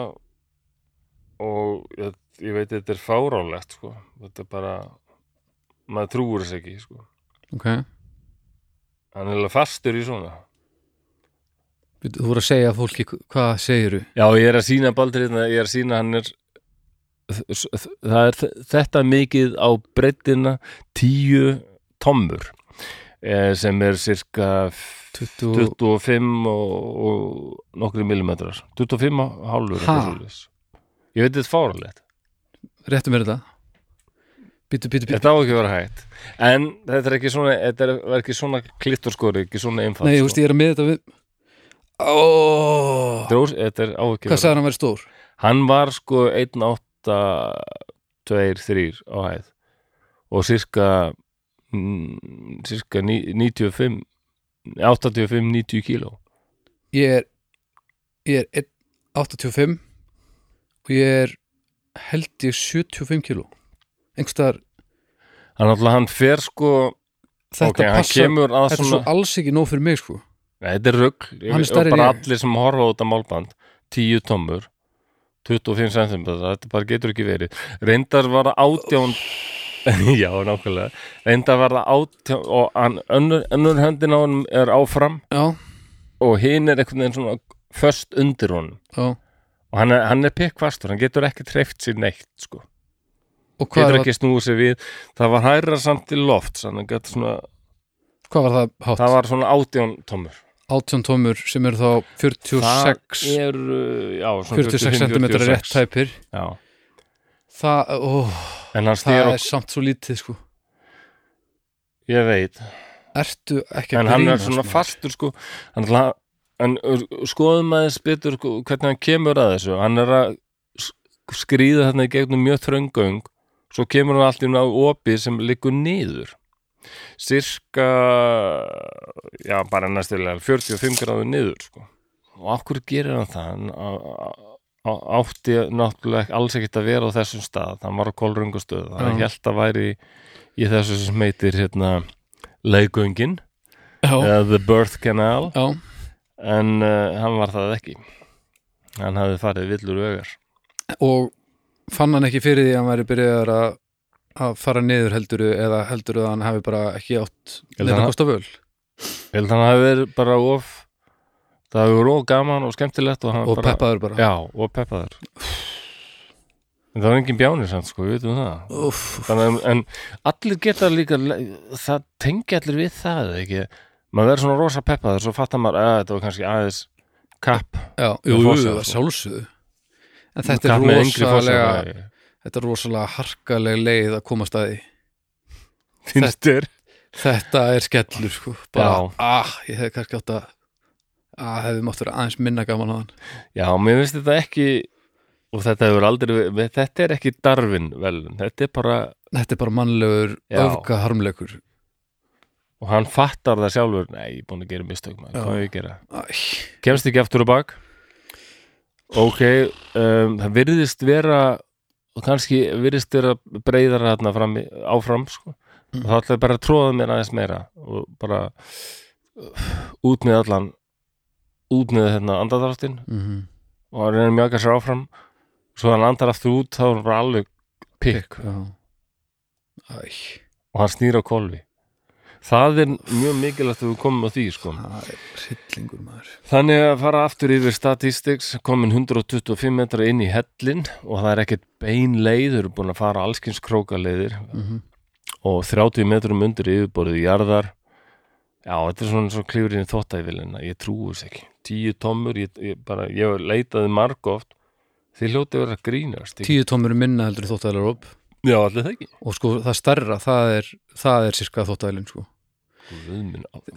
og ég, ég veit þetta er fárálegt sko. þetta er bara maður trúur þess ekki sko. Ok hann er alveg fastur í svona. Þú voru að segja fólki, hvað segiru? já ég er að sína baldur hérna ég er að sína hann er það er þetta mikið á breytina tíu tommur eh, sem er cirka 20 25 og, og nokkri millimetrar. 25 og hálfur Ha? ég veit þetta er fáralegt Réttu mér þetta Býtu, býtu, býtu þetta á ekki að vera hægt. En þetta er ekki svona þetta er, ekki svona klitturskori ekki svona einfalt Nei, þú sko. veist, ég er að með þetta við Ó, Þetta er ós- þetta er á ekki að hvað vera sagði hann að vera stór? hann var sko 1.8 2, 3 á hæð. Og cirka cirka ní- 95 85-90 kíló. Ég er ég er 1.85 og ég er held ég 75 kíló einhverstaðar, hann hann fer sko þetta ok, hann passa að þetta er svona svo alls ekki nóg fyrir mig sko. Nei, þetta er en bara allir sem horfa út af málband 10 tommur 25 cm, þetta bara getur ekki verið. Reyndar var það átján já, nákvæmlega. Reyndar var það átján og hann, önnur, önnur höndin á hann er áfram Já, og hinn er einhvern veginn svona föst undir honum. Já, og hann er, er pikkfastur, hann getur ekki treyft sér neitt sko, getur ekki snúið sér við. Það var hærra samt til loft svona, hvað var það hátt? Það var svona átján tommur 18 tómur sem eru þá 46 það er, já, svona 46 cm 46. rétt tæpir. Já, það, ó, en hann það er samt svo lítið sko. Ég veit, Ertu ekki en að hann grína er svona fastur sko, hann en skoðum aðeins betur sko, hvernig hann kemur að þessu. Hann er að sk- skríða þarna í gegnum mjög þröngöng svo kemur hann allt í á opið sem liggur niður. Cirka já, bara næstilega 45 gráður niður sko. og hverju gerir hann það? Hann átti náttúrulega alls ekkert að vera á þessum stað. Hann var á kolröngustöð hann Já. held að væri í þessu sem heitir hérna leigöngin eða The Birth Canal. Já, en uh, hann var það ekki. Hann hafði farið villur ögar og fann hann ekki fyrir því að hann væri byrjaðar að að fara niður helduru eða helduru að hann hafi bara ekki átt neina hann- kosta völ? Ég held að hann hafi verið bara of það hafi verið of gaman og skemmtilegt og, og bara, peppaður bara. Já, og peppaður. En það var engin bjánir samt sko, við veitum það. Úff, Þannig, að- en allir geta líka það tengi allir við það ekki? Maður verður svona rosa peppaður svo fattar maður að þetta var kannski aðeins kapp já, jú, jú, það sko. sjálfsögðu en þetta er rosalega þetta er rosalega harkaleg leið að því. Finnst þér? þetta er skellur sko. Bara, ah, ég hefði kannski átt að að hefði mátt vera aðeins minna gaman á hann. Já, mér finnst þetta ekki og þetta hefur aldrei verið, þetta er ekki Darwin vel, þetta er bara þetta er bara mannlegur Já. öfga harmleikur og hann fattar það sjálfur, nei, ég er búin að gera mistök maður, hvað er ég að gera? Æ, Kemst ekki aftur og bak ok, um, það virðist vera og kannski virðist vera breyðar þarna fram, áfram sko. Mm. þá ætlaði bara að tróða mér aðeins meira og bara uh, út með allan út með hérna andadraftin mhm. og hann reynir mjög að sér áfram svo hann andar aftur út þá er hann alveg pikk og hann snýr á kolvi það er mjög mikilvægt að við komum á því sko. þannig að fara aftur yfir statistics komin 125 metra inn í hellin og það er ekkert bein leið þau eru búin að fara allskins krókaleiðir. Mm og 30 metrum undir yfirborðið jarðar. Já, þetta er svona svo klifurinn í þóttæfilina ég trúi þess ekki, 10 tommur ég, ég, bara, ég leitaði marg oft þið hljóti verið að grínast ekki? tíu tómur minna heldur en þóttæðilega róp já, allir það ekki. Og sko það stærra, það er það er sirka þóttæðilin sko.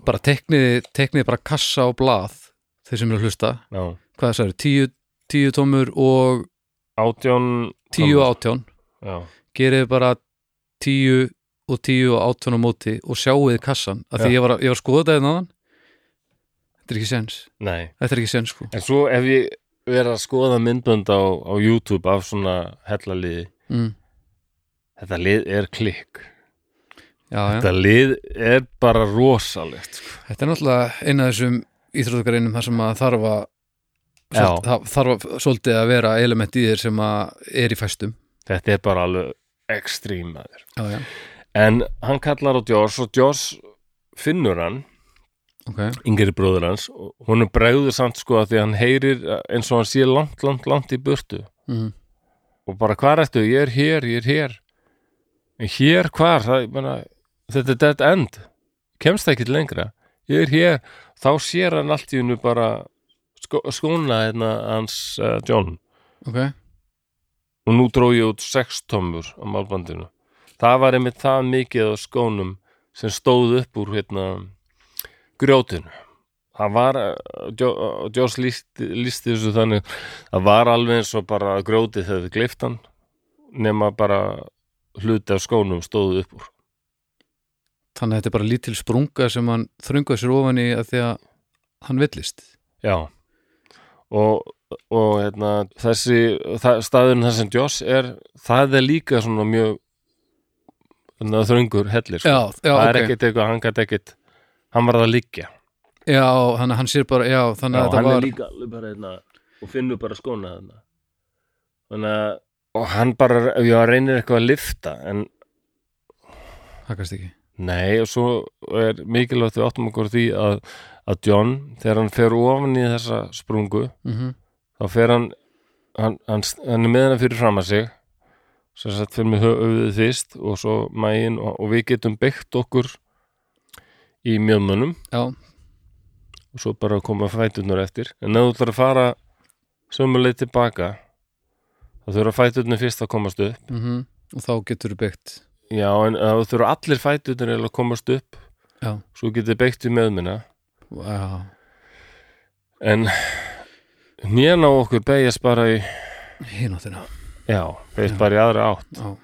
Bara tekniði, tekniði bara kassa og blað þeir sem eru að hlusta. Já, hvað það sagði, tíu, tíu tómur og átján tíu og átján. Já, gerið bara tíu og tíu og átján á móti og sjáuði kassan. Af því ég var, ég var að skoða þetta eða þetta er ekki sens nei. Þetta er ekki sens sko. En svo ef ég verið að skoða myndbönd á, á YouTube af svona hellaliði, mm. Þetta lið er klikk. já, já. Þetta lið er bara rosalegt. Sko. þetta er náttúrulega eina af þessum íþróttakareinum þar sem að þarf að það þarf að, svolítið að vera element í þér sem að er í fæstum Þetta er bara alveg ekstrímaður. já, já, En hann kallar á Joss og Joss finnur hann, ok yngri bróður hans, og hún er bregður samt sko að því að hann heyrir eins og hann sé langt, langt, langt í burtu. mm. Og bara hvar ertu? Ég er hér, ég er hér. En hér hvar? Það, ég meina, þetta er dead end. Kemst ekki lengra. Ég er hér. Þá sér hann allt í hennu bara sko, skóna hérna hans uh, John. ok, Og nú dró ég út sex tommur á málbandinu. Það var einmitt það mikið á skónum sem stóð upp úr hérna grjótinu. Það var, Jo- uh, Joss lísti, lísti þessu þannig, það var alveg eins og bara grjótið þegar þið gliftan nema bara hluti af skónum stóð upp úr. þannig að þetta er bara lítil sprunga sem hann þröngaði sér ofan í að því að hann villist. Já. Og, og hérna, þessi það, staðurinn þar sem Joss er það er líka svona mjög hérna, þröngur hellir sko. já, já, það er ok. ekkit eitthvað, hann gæti ekkit hann var það að liggja. Já, þannig að hann sér bara, já, þannig að hann þetta er var líka alveg bara hérna og finnur bara skóna þannig að og hann bara, já, reynir eitthvað að lifta en hakast ekki. Nei, og svo er mikilvægt við áttum okkur því að, að John, þegar hann fer ofan í þessa sprungu mm þá fer hann hann, hann, hann er með hann fyrir fram að sig sem sagt fyrir með höfuðið fyrst og svo mægin og, og við getum byggt okkur í mjöðmönnum já, og svo bara koma fæturnar eftir. En ef þú ætlar að fara sömuleið tilbaka þá þurfa fæturnar fyrst að komast upp. Mm og þá getur þú byggt. Já en þá þurfa allir eiginlega að komast upp. Já, svo getur byggt í meðmina já, en hnén á okkur beigast bara í hináttina já, beigast bara í aðra átt. Já,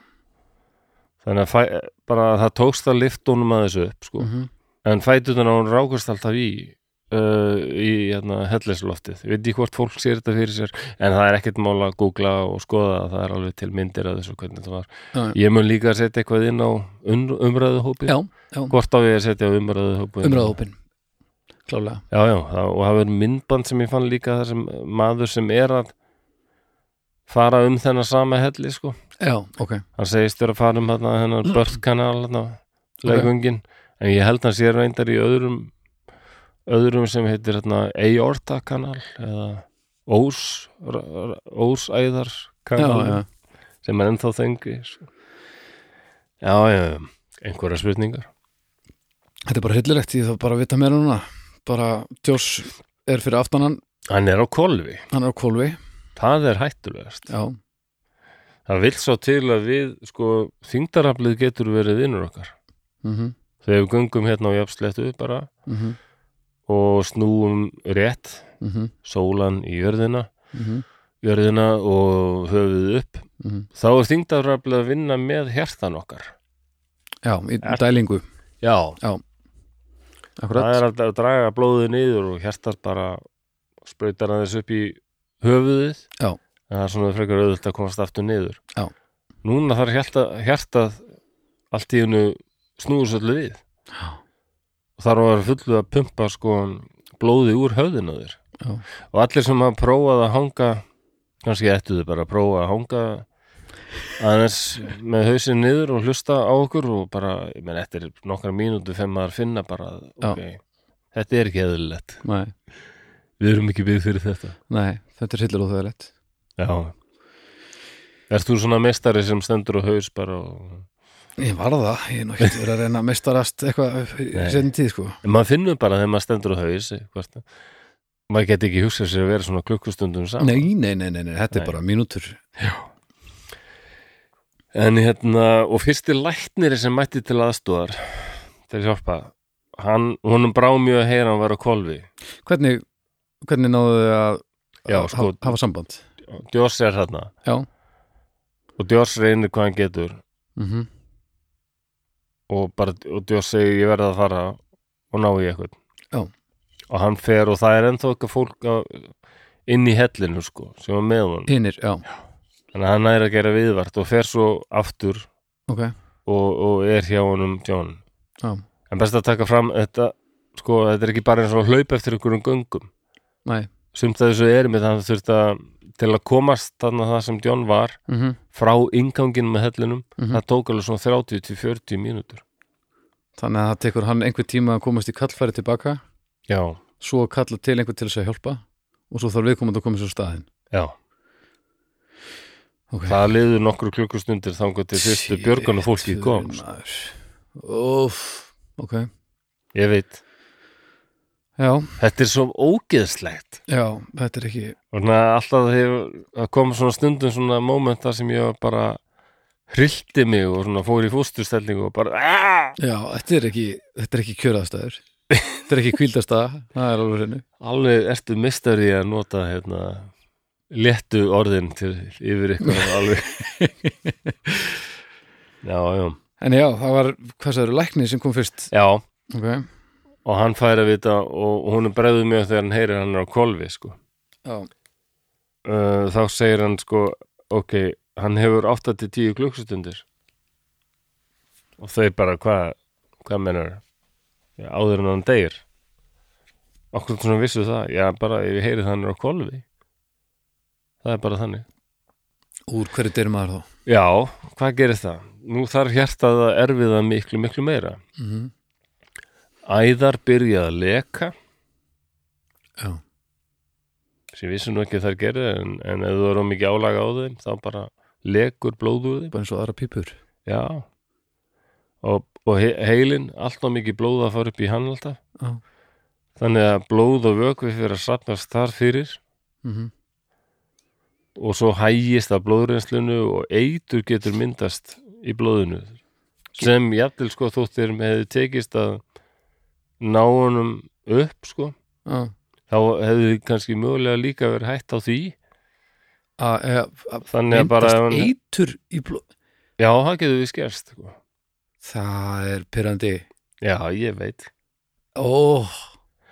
þannig að fæ, bara það tókst að lifta honum að þessu upp sko. mm en fæturnar á hún rákast alltaf í uh, í hérna, hellisloftið ég veit ekki hvort fólk sér þetta fyrir sér en það er ekkert mál að googla og skoða það. Er alveg til myndir að þessu hvernig það var. Já, ég mun líka að setja eitthvað inn á um, umræðuhópi já, já. hvort á ég að setja á umræðuhópi umræðahópin klálega. Já, já, það, og það verður myndband sem ég fann líka þar sem maður sem er að fara um þennan sama helli sko. Já, ok, hann segist þér að fara um þarna þennan börnkanal þarna, legungin en ég held hann sé reyndar í öðrum öðrum sem heitir hérna Aorta kanal eða Ós Ósæðar já, kanal já sem er ennþá þengi sko. já, já, já, einhverja spurningar. Þetta er bara hryllilegt, ég þarf bara að vita meira núna. Bara, Josh er fyrir aftanan hann. Er á kolvi, hann er á kólfi, það er hættulegast. Já, það vil svo til að við sko, þingdaraflið getur verið vinnur okkar. Mhm. Þegar við gungum hérna á jafnsléttu bara mhm, og snúum rétt mhm, sólan í jörðina. Mhm. Jörðina og höfuð upp. Mhm. þá er þingdaraflið að vinna með hjertan okkar. Já, í Er- dælingu. Já, akkurat, það er að, draga blóðið niður og hjartar bara sprautar aðeins upp í höfuðið. Já. en það er svona frekar auðvöld að komast aftur niður. Já. núna þarf hjarta, hjartað allt í hennu svolítið við. Já. Og að vera fullu að pumpa sko blóði úr höfðinu þér. Já. og allir sem hafa prófað að hanga kannski ættu þau bara að prófa að hanga aðeins með hausinn niður og hlusta á okkur og bara, ég menn, eftir nokkra mínútu þegar maður finna bara, Já. ok þetta er ekki eðlilegt, nei, við erum ekki byggð fyrir þetta. Nei, þetta er hildur óþægilegt. Já. Ert þú svona meistari sem stendur á haus bara og Ég var það, ég er nú ekki verið að reyna að mestarast eitthvað í setjum tíð sko. Maður finnur bara þegar maður stendur á haus maður geti ekki hugsað sér að vera svona klukkustundum saman. Nei, nei, nei, nei, nei þetta Nei. er bara mínútur. En hérna, og fyrsti lækniri sem mætti til aðstóðar til hjálpa hann, honum brá mjög að heyra hann var á kolvi Hvernig, hvernig náðu þið að, Já, sko. hafa, samband? Djós er hérna Já, og Djós reynir hvað hann getur. Mhm, og, bara, og Djós segir ég verða að fara og ná í eitthvað Já. og hann fer og það er ennþá eitthvað fólk á, inn í hellinu sko, sem var með honum. Hinnir, já, þannig að hann er að gera viðvart og fer svo aftur ok. og, og er hjá honum John Já, en best að taka fram þetta sko, þetta er ekki bara eins og að hlaupa eftir einhverjum göngum. Nei, sumt að þessu er með þannig þurft að til að komast þannig að það sem John var mhm, frá ingangin með hellinum Mhm. það tók alveg svona 30 til 40 mínútur. Þannig að það tekur hann einhver tíma að komast í kallfæri tilbaka. Já, svo að kalla til einhver til þess að hjálpa og svo þarf viðkomandi að koma sér á staðinn. Já, Ok. það liður nokkru klukkustundir þangar til fyrstu björgun og fólki kom maður. Úff, ok. Ég veit, Já, þetta er svo ógeðslegt. Já, þetta er ekki og svona alltaf hefur að koma svona stundum svona mómenta sem ég bara hrildi mig og svona fór í fósturstellingu og bara aah! Já, þetta er ekki, þetta er ekki kjöraðstæður Þetta er ekki kvíldastæða Það er alveg henni alveg ertu mistar í að nota hérna léttu orðin til yfir ykkur alveg. Já, já. En já, það var, hvað sagður, læknir sem kom fyrst? Já, Ok, og hann fær að vita og hún er bregðuð mjög þegar hann heyrir hann er á kolvi sko. já, uh, þá segir hann sko ok, hann hefur 8-10 klukkstundir og þau bara hvað hvað menur já, áður en hann deyr. Okkur svona vissu það. Já, bara ef ég heyri það hann er á kolvi það er bara þannig. Úr hverju dyrir maður þá? Já, hvað gerir það? Nú þarf hjartað að erfiða miklu, miklu meira. mm Æðar byrja að leka, Já, sem vissi nú ekki að þær gerði, en, en ef þú eru mikið álaga á þeim, þá bara lekur blóð úr þeim. bara eins og aðra pípur. Já. Og, og he heilin, allt og mikið blóð að fara upp í hann alltaf. Já, Þannig að blóð og vökvi fyrir að safnast þar fyrir. Mhm, og svo hægist að blóðreynslunu og eitur getur myndast í blóðinu. Sem jafnvel sko þóttir hefði tekist að ná honum upp sko. Já. Þá hefði kannski mögulega líka verið hætt á því. Að- að- að þannig að bara hann, eitur í blóð já, það getur við skerst sko. Það er pyrrandi já, ég veit. Ó,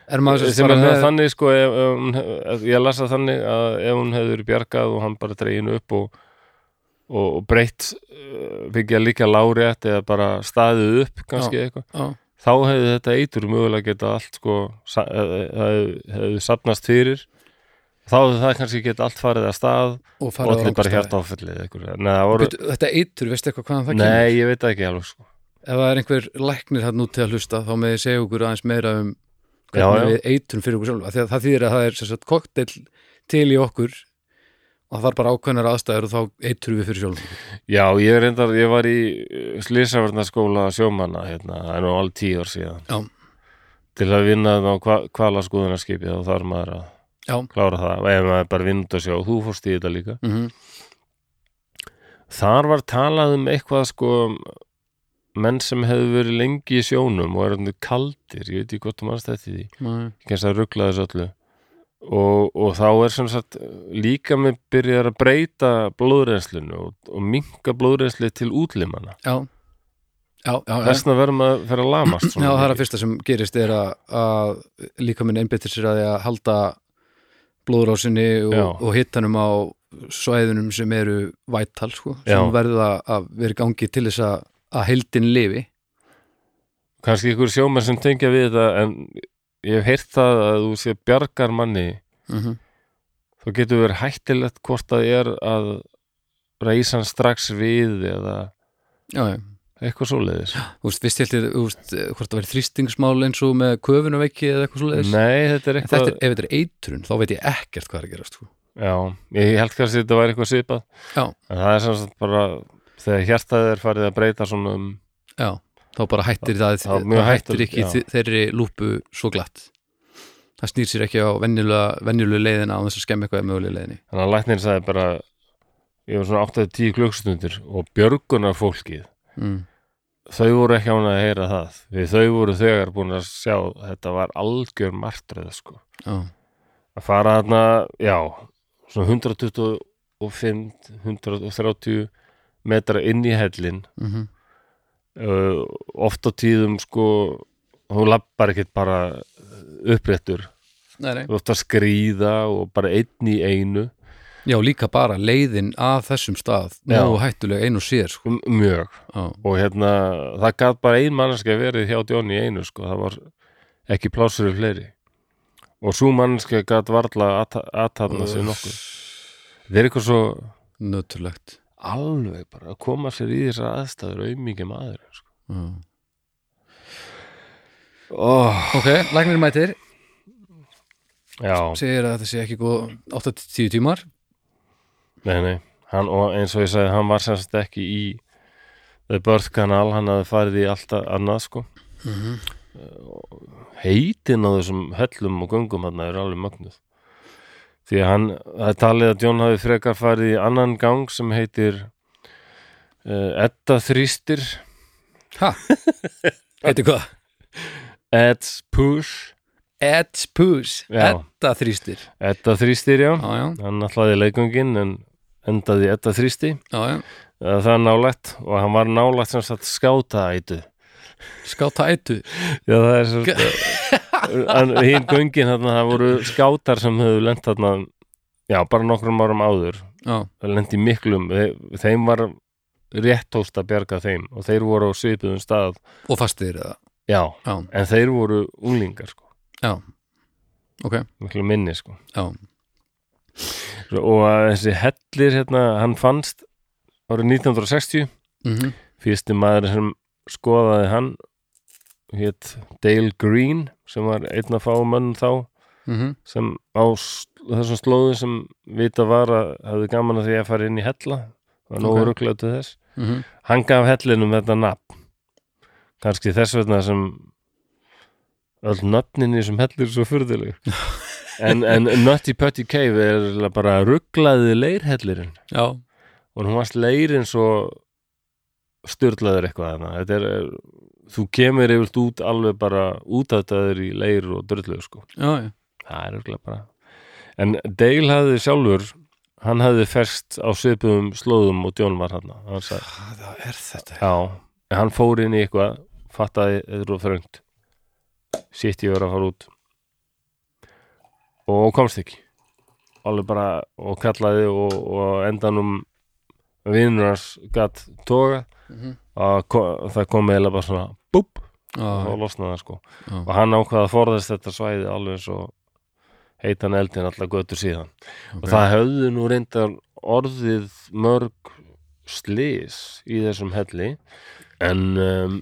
maður sem er bara það þannig sko ef, ef, hef- ef, ég lasa þannig að ef hún verið bjargað og hann bara dreginu upp og, og, og breytt byggja líka lárétt eða bara staðið upp kannski eitthvað. Já, þá hefði þetta eitur mögulega geta allt sko, eh, eh, hefði, safnast fyrir. Þá hefði það kannski geta allt farið að stað og allir bara hjarta áfellið voru, Þetta eitur, veistu eitthvað hvaðan það nei, ég veit ekki alveg sko. Ef það er einhver læknir hann út til að hlusta þá með ég segja okkur aðeins meira um Já, hvernig já. við eitrum fyrir okkur sjálf. Það þýðir að það er kokteil til í okkur það var bara ákveðnar aðstæður og þá eitrum við fyrir sjálf Já, ég reyndar, ég var í slísavarnaskóla sjómanna hérna, er nú alveg tíu ár síðan. Já. til að vinna á kvala skoðunarskipi þá þarf maður að Já, klára það og ef maður bara vind og sjá, þú fórst í þetta líka. Mm þar var talað um eitthvað sko menn sem hefðu verið lengi í sjónum og er kaldir, ég veit ekki hvort þú mannst þetta því. -hmm. kemst að ruggla þessu öllu og, og þá er sem sagt líka með byrjar að breyta blóðreynslinu og, og minka blóðreynsli til útlimana. Já, já, já, já. þessna verðum að að lamast Já, það er að fyrsta sem gerist er að, að líka minn einbyttir sér að að halda blóðrásinni og, og hittanum á svæðunum sem eru vættal sko, sem verða að vera gangi til þess að, að heildin lifi. Kannski ykkur sjómenn sem tengja við þetta en ég hef heyrt það að þú sé bjargar manni. Mm -hmm. þá getur verið hættilegt hvort það er að reysa hann strax við eða já, já. eitthvað svoleiðis. Þú veist, fyrst heldur, þú veist, hvort það verið þrýstingsmál eins og með köfunarveiki eða eitthvað svoleiðis. Nei, þetta er En þetta eitthvað er, ef þetta er eitrun, þá veit ég ekkert hvað er að gerast sko. Já, ég held kannski að þetta væri eitthvað svipað. Já, en það er sem sagt bara þegar hjartaðið er farið að breyta svona um já, þá bara hættir það, mjög þá hættir ekki já. þe- þeirri lúpu svo glatt Það snýr sér ekki á venjulega leiðina á þess að skemmi eitthvað mögulega leiðinni þannig að læknir sagði bara ég var svona 8-10 klukkstundir og björgunar fólkið mm. þau voru ekki án að heyra það við þau voru þegar búin að sjá þetta var algjör martröð sko. Að fara þarna, já svona 125 130 metra inn í hellin mm uh, oft á tíðum sko hún lappar ekkert bara uppréttur. Nei, nei. Þú ert að skrýða og bara einn í einu. Já, líka bara leiðin að þessum stað. Nógu hættulega ein og sér sko. Mjög. Já, og hérna það gat bara ein mannskja verið hjá í einu sko, það var ekki plásur fleiri. Og svo mannskja gat varla aðtafna sig nokkuð. Það er eitthvað svo nötulegt alveg bara að koma sér í þessar aðstæður auðmikið maður sko. Já. oh, Ok, læknir mætir. Já, segir að þetta sé ekki góð 8-10 tímar. Nei, nei. Hann, og eins og ég sagði, hann var semst ekki í The Birth Canal hann hafði farið í alltaf annað sko. Mm heitin á þessum höllum og göngum hann er alveg mögnuð því að hann, það er talið að John hafi frekar farið í annan gang sem heitir uh, Edda þrýstir. Ha? Heitir hvað? Ed's Push Ed's Push. Edda þrýstir. Edda þrýstir, já, Já, já, hann ætlaði leikungin en endaði Edda þrýsti. Já, uh, það er nálægt og hann var nálægt sem sagt skáta ætu Skáta ættu já, það er svo en hinn göngin þarna, það voru skátar sem höfðu lent þarna já, bara nokkrum árum áður. Já, það lendi miklum þe- þeim var réttóst að bjarga þeim og þeir voru á svipuðum stað. Og fastir eða? Já, Já, en þeir voru unglingar sko, já. Ok, miklu minni sko. Já, og þessi hellir hérna, hann fannst árið 1960 mhm. Fyrsti maður sem skoðaði hann hétt Dale Green sem var einn af fámönnum þá mhm. sem á þessum slóðu sem vita var að hafði gaman að því að fara inn í hella var nógu Ok. okay. til þess. Mhm. Hann gaf hellinum þetta nafn. Kannski þess vegna sem öll nöfnin í þessum hellir er svo furðuleg. En, en Nutty Putty Cave er bara rugglaði leirhellirinn. Já, og hún varst leirin svo styrlaður eitthvað þetta er, þú kemur yfirlt út alveg bara útættaður í leir og drullu sko, já, já. Það er ruggla bara. En Dale hafði sjálfur hann hafði ferst á svipuðum slóðum og John var hann Hvað er þetta? Já, en hann fór inn í eitthvað fattaði eður og þröngt. Sitt ég verið að fara út. Og komst ekki. Alveg bara og kallaði og, og endanum vinnur hans gatt toga Mhm. að ko- það kom eiginlega bara svona búp. Og losnaði það sko. Já, og hann ákvaða að forðast þetta svæði alveg eins og heitan eldin allar götur síðan. Og ok. það höfðu nú reyndar orðið mörg slís í þessum helli en um,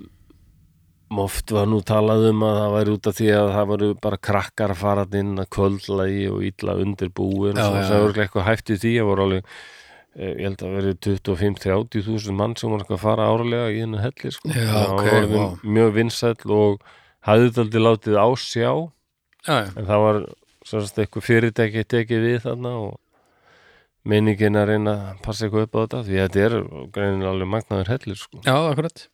oft var nú talað um að það væri út af því að það væri bara krakkar að fara þarna inn að kvöldlægi og illa undir búin og það voru eitthvað hæft í því að voru alveg ég held að veri 25-30 þúsund mann sem eitthvað að fara árlega í hennu helli sko. Já, Það ok, var vá. mjög vinsæll og hafði þetta aldrei látið á sjá já, já, en það var svona eitthvað fyrirtæki tekið við þarna og minningin að reyna að passa eitthvað upp á þetta því að þetta er greinilega alveg magnaður hellir sko. já, akkurat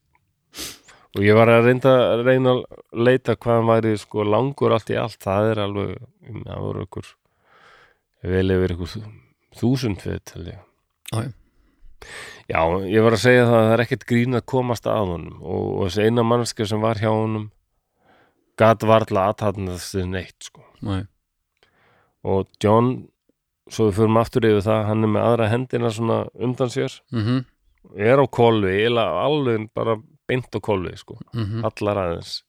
og ég var að reynda að reyna að leita hvað hann væri sko langur allt í allt það er alveg, það voru ykkur vel yfir ykkur þúsund við til ég Já, ég var að segja það að það er ekkert grín að komast að honum og, og þessi eina mannskja sem var hjá honum gat varla aðtatnast þið neitt sko. Nei. og John svo við förum aftur yfir það hann er með aðra hendina svona undan sér. Mhm, er á kolvi, eiginlega alveg bara beint á kolvi sko, mhm, allar aðeins.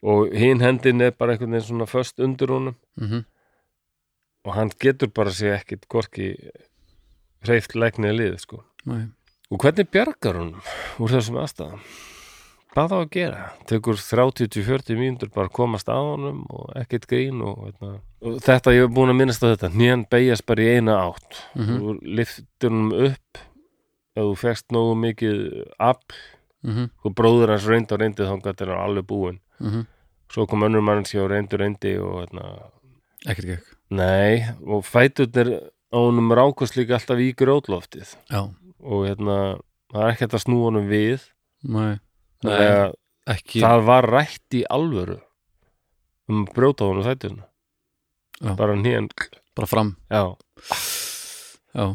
Og hinn hendin er bara einhvern veginn svona föst undir honum. Mhm. Og hann getur bara sig ekkit hvorki hreift legnið lið sko. Og hvernig bjargar hún úr þessum aðstæðum hvað þá að gera tekur 30-40 mínútur bara komast að honum og ekkert grín og, veitna, og þetta, ég hef búin að minnast á þetta nýjan beigast bara í eina átt Mhm. þú liftur honum upp ef þú fegst nógu mikið afl Mhm. og bróður hans reyndi og reyndi þá gæti hann alveg búinn Mhm. svo kom önnur mann sér og reyndi og reyndi og veitna, Ekkert gekk nei, og fæturnir á honum rákust líka alltaf í grótloftið Já, og hérna, það er ekkert að snúa honum við. Nei, Nei, ekki. það var rætt í alvöru um að brjóta honum Já. bara nýjan bara fram. Já. Já,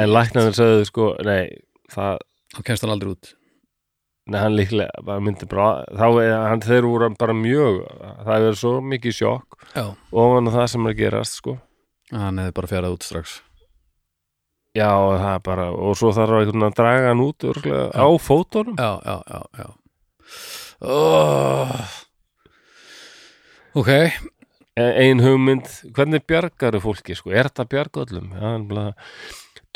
en læknarnir sögðu sko nei, það, þá kemst hann aldrei út. Nei hann líklega bara myndi bara, þá er hann þeir voru bara mjög, það er verið svo mikið sjokk Já, ofan á það sem er að gerast sko hann hefði bara fjarað út strax. Já, það er bara, og svo þarf að einhvern veginn að draga hann út örgulega, á fótunum. Já, já, já, já. Oh. Ok, ein hugmynd, hvernig bjargaru fólki sko, er þetta bjarga öllum já, en bara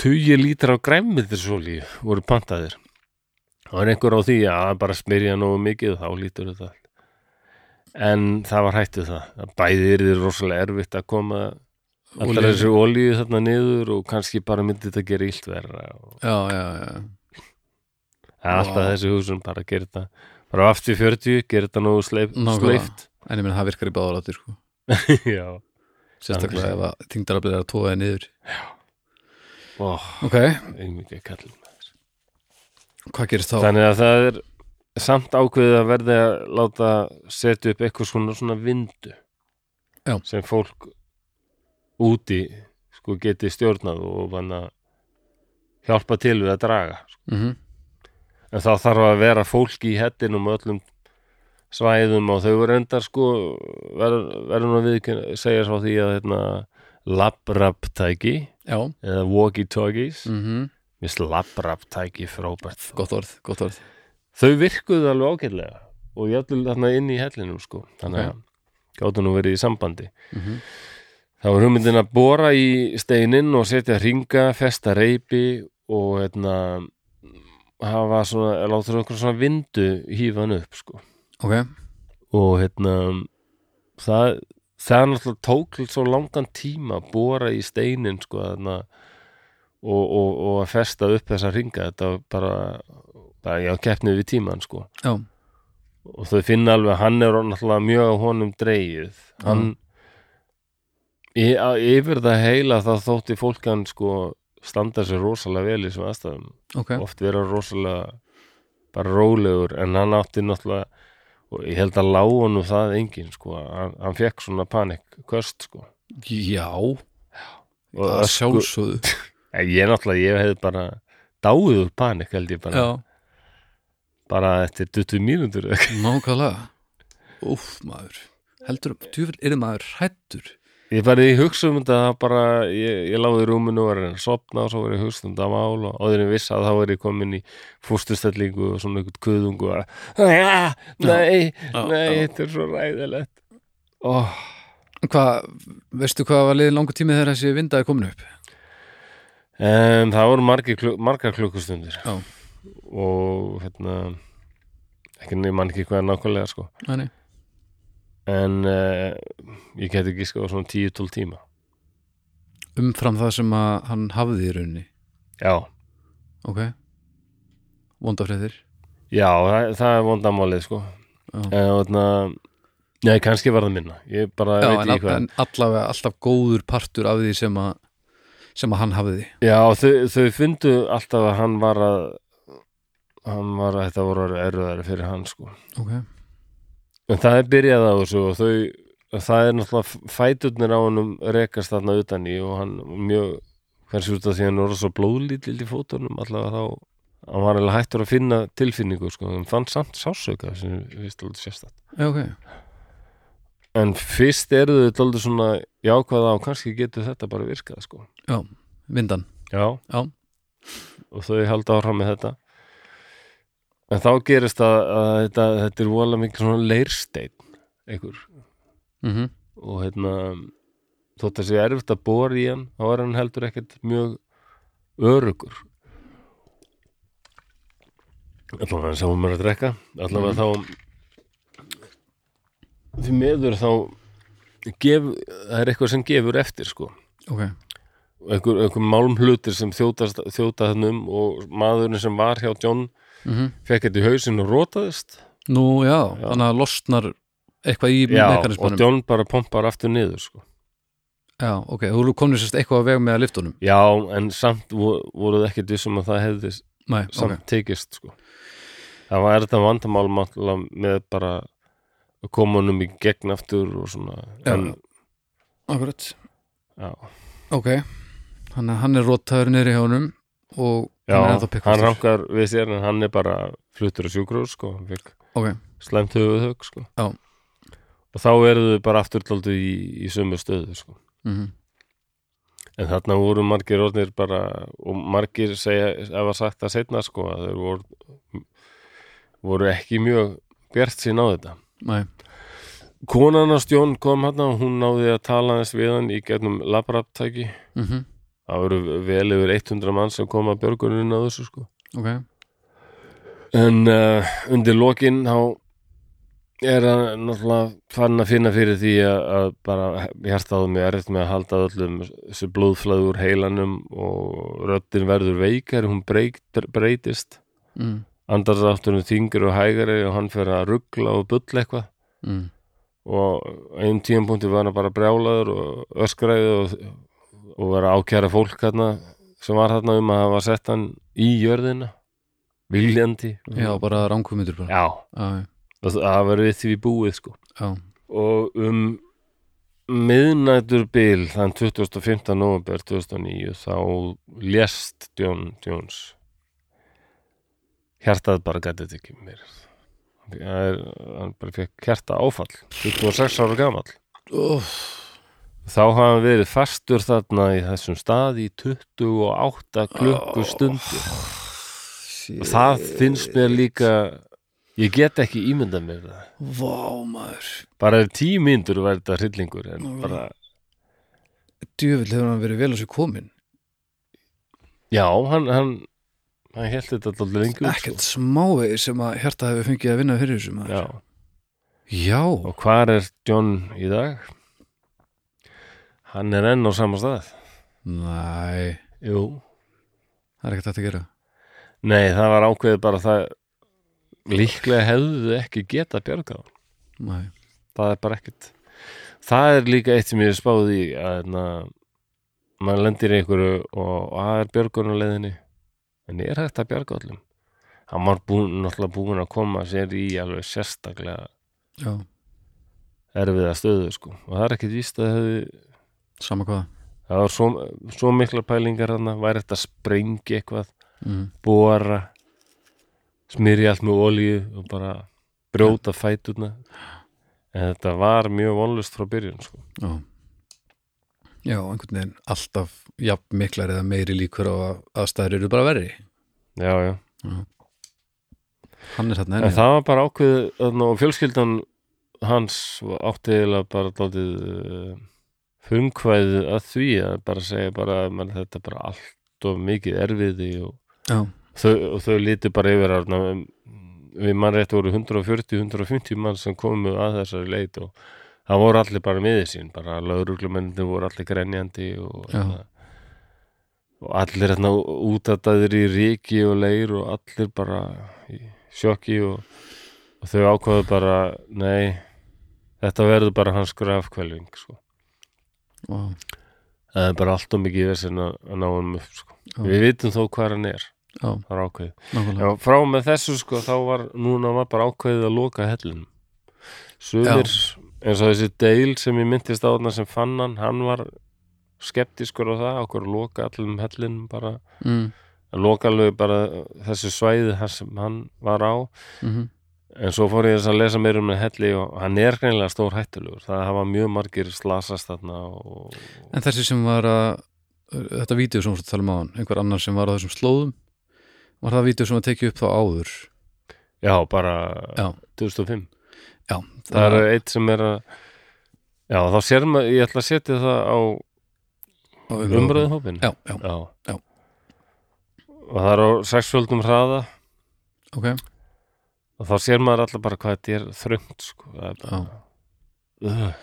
tugi lítra á græmiðisólíu voru pantaðir. Og er einhver á því að bara smyrja nógu mikið þá lítur þetta en það var hættið það. Að bæði er rosalega erfitt að koma alltaf þessu olíu þarna niður og kannski bara myndi þetta gera illt verra og já, já, já það alltaf Vá. þessi húsum bara gera þetta bara aftur 40, gera þetta Nákvæmlega. sleift En ég meina það virkar í báðaláttir sko. já, Sérstaklega ef að þingdaraflið er að tóða niður ó, Ok, einmikið kallum hvað gerist þá? Þannig að það er samt ákveðið að verði að láta setja upp eitthvað svona, svona vindu Já. sem fólk úti sko geti stjórnað og vann að hjálpa til við að draga Mm en þá þarf að vera fólk í hettinum og öllum svæðum og þau voru endar sko verður nú að við segja svo því að hérna, labraptæki eða walkie-talkies. Mm. mm viðst labraptæki frábært. Gott orð, gott orð. Þau virkuðu alveg ágætlega og jafnvel þarna inn í hellinum sko. Þannig að gáttu nú verið í sambandi. Mm þá var hugmyndin að bora í steinin og setja ringa, festa reypi og hérna hafa svona, láta okkur svona vindu hífa hann upp sko. Ok, og hérna það, það náttúrulega tók svo langan tíma að bora í steinin sko þarna og, og, og að festa upp þessa ringa þetta var bara, bara já, keppnið við tíman sko. Já, og þau finna alveg hann er náttúrulega mjög honum dreigið hann á, yfir það heila þá þótti fólk hann sko standa sér rosalega vel í þessum aðstæðum. Ok. Oft vera rosalega bara rólegur en hann átti náttúrulega og ég held að lá honum það engin sko, hann, hann fekk svona panik köst sko. Já, og að ösku, sjálfsögðu. Ég náttúrulega, ég hefði bara dáið úr panik held ég bara. Já, bara eftir 20 mínútur. Nákvæmlega. Úf, maður. Heldur, djúvel er maður hrættur Ég bara í hugsa um þetta bara, ég, ég láði í rúminu og var að sopna og svo var ég að hugsa um þetta mál og áður en ég vissi að þá var ég komin í fústustellingu og svona einhvern kuðungu og að, nei, Já, nei, já. þetta er svo ræðilegt oh, Hvað, veistu hvað var liðin langur tími þegar þessi vindaði komin upp? En það voru margar klukkustundir og hérna ekki nefn mann ekki hvað er nákvæmlega sko Nei, nei. En uh, ég geti ekki sko svona 10-12 tíma. Umfram það sem að hann hafði í rauninni. Já, Ok. Vondafréttir já, það, það er vondamálið sko. Já. en hérna Nei, kannski var það minna. Ég bara Já, veit ekki hvað. en allavega alltaf góður partur af því sem að sem að hann hafði. Já, þau, þau fundu alltaf að hann var að hann var að þetta voru erfiðari fyrir hann sko. Ok En það er byrjað á þessu og þau það er náttúrulega fæturnir á honum rekast þarna utan í og hann mjög, kannski út af því að hann voru svo blóðlítill í fótunum allavega þá hann var alveg hættur að finna tilfinningu sko, hann fann samt sásauka sem við stóðum sérstætt Já, ok. En fyrst eru þau tóldu svona jákvæða og kannski getur þetta bara virkað sko. Já, vindan. Já, Já, og þau halda áfram með þetta en þá gerist að, að þetta, þetta er vola mikið svona leirsteinn einhver. Mm og hérna þótt að sé erfitt að bora í hann þá er hann heldur ekkert mjög örugur allavega hann sáum mér að drekka. Allavega þá því meður þá gef, það er eitthvað sem gefur eftir sko. Ok, einhver, einhver málum hlutir sem þjóta hann um og maðurinn sem var hjá John mm fekk þetta í hausinn og rótaðist nú já, þannig að losnar eitthvað í Já, og John bara pompar aftur niður sko. já, ok, þú komnir sérst eitthvað að vega með að liftunum Já, en samt vo- voruð ekkert vissum að það hefði Nei, samt ok, tekist sko. það var þetta vandamál máttúrulega með bara að koma honum í gegn aftur og svona Já. en, akkurat. Já, ok, þannig að hann er róttaður niður í hjánum og já, hann rankar við sér en hann er bara fluttur á sjúkrús sko, hann fikk ok, slæmt höfuðhög sko. Já. og þá eru þau bara aftur dálítið í, í sömu stöðu sko. mm en þarna voru margir orðnir bara og margir segja, ef að sagt það setna sko, að þeir voru voru ekki mjög bjart sín á þetta. Nei, konan á stjón kom hann og hún náði að tala þess við hann í gegnum labraptæki mm það voru vel yfir 100 mann sem kom að björgunin á þessu sko ok en uh, undir lokin þá er hann náttúrulega fann að finna fyrir því að, að bara hjartaðu mig erfitt með að halda öllum þessu blóðflæðu úr heilanum og röddin verður veikar hún breyt, breytist mm. andarsátturinn þingur og hægari og hann fer að ruggla og bull eitthvað Mm. og einn tímapunkti var hann bara brjálaður og öskræði og, og var að ákjæra fólk hérna sem var hérna um að hafa sett hann í jörðina viljandi. Já, bara bara. Já, og það var við því búið sko. Já, og um miðnætur bil þann 25. november 2009 þá lést John Jones. Hjartað bara gæti þetta ekki er, hann bara fekk hjarta áfall 26 ára gamall. Oh, þá hafa hann verið fastur þarna í þessum stað í 28 klukkustundir. Og það finnst mér líka ég get ekki ímyndað mér það. Vá maður. Bara ef tíu myndur væri þetta hryllingur en Nú, bara, djöfull hefur hann verið vel á sér komin já, hann hann, hann held þetta alltaf lengi út ekkert smávegi sem að hjarta hefur fengið að vinna fyrir þessu sko. maður. Já. já, og hvar er John í dag? Hann er enn á sama stað. Næ jú, það er ekkert að gera. Nei, það var ákveðið bara það líklega hefðu ekki geta bjargað honum. næ, það er bara ekkert. Það er líka eitt sem ég er spáð í að na, maður lendir í einhverju og það er björgunuleiðinni en er hægt að bjarga öllum? Hann var búin, náttúrulega búin að koma sér í alveg sérstaklega já, erfiða stöðu sko. Og það er ekkert víst að það hefði sama hvað. Það var svo, svo mikla pælingar hann væri þetta að sprengi eitthvað? Mm. bóra smyrja allt með olíu og bara brjóta fæturna en þetta var mjög vonlust frá byrjun sko. já. Já, einhvern veginn alltaf jafn miklar eða meiri líkur á að aðstæður eru bara verri. Já, já. Hann er þarna En enn það var bara ákveð þarna, og fjölskyldan hans átti eiginlega bara dálítið uh, frumkvæðið að því að bara segja bara að man, þetta er bara allt of mikið erfiði og þau, og þau líti bara yfir að við mann rétt voru 140-150 mann sem komu að þessari leit og það voru allir bara miðið sín bara lauruglumennir voru allir grenjandi og, Já. og allir hérna útataðir í ríki og leir og allir bara í sjokki og, og þau ákvaðu bara nei, þetta verður bara hans grafkvelving sko. Já, það er bara allt og mikið vesinn að, ná hann upp sko. Við vitum þó hvað hann er. Já, það er ákveðið. Já, frá með þessu sko þá var núna var bara ákveðið að loka hellunum Sumir, eins og þessi Dale sem ég myndist á þarna sem fann hann hann var skeptiskur á það okkur að loka allum hellunum bara. Mm. að loka alveg bara þessu svæði sem hann var á. Mm en svo fór ég að lesa meira um með helli og hann er greinilega stór hættulegur. Það hafa mjög margir slasast þarna og en þessi sem var að þetta vídeo sem við talum á hann einhver annar sem var á þessum slóðum var það vídeo sem var tekið upp þá áður? Já, bara já, 2005 já það er eitt sem er að já, þá sér maður, ég ætla að setja það á á umröðuhópin já, já, já. Já. og það er á sexfjöldum hraða. Ok, og þá sér maður alltaf bara hvað þetta er þröngt sko. það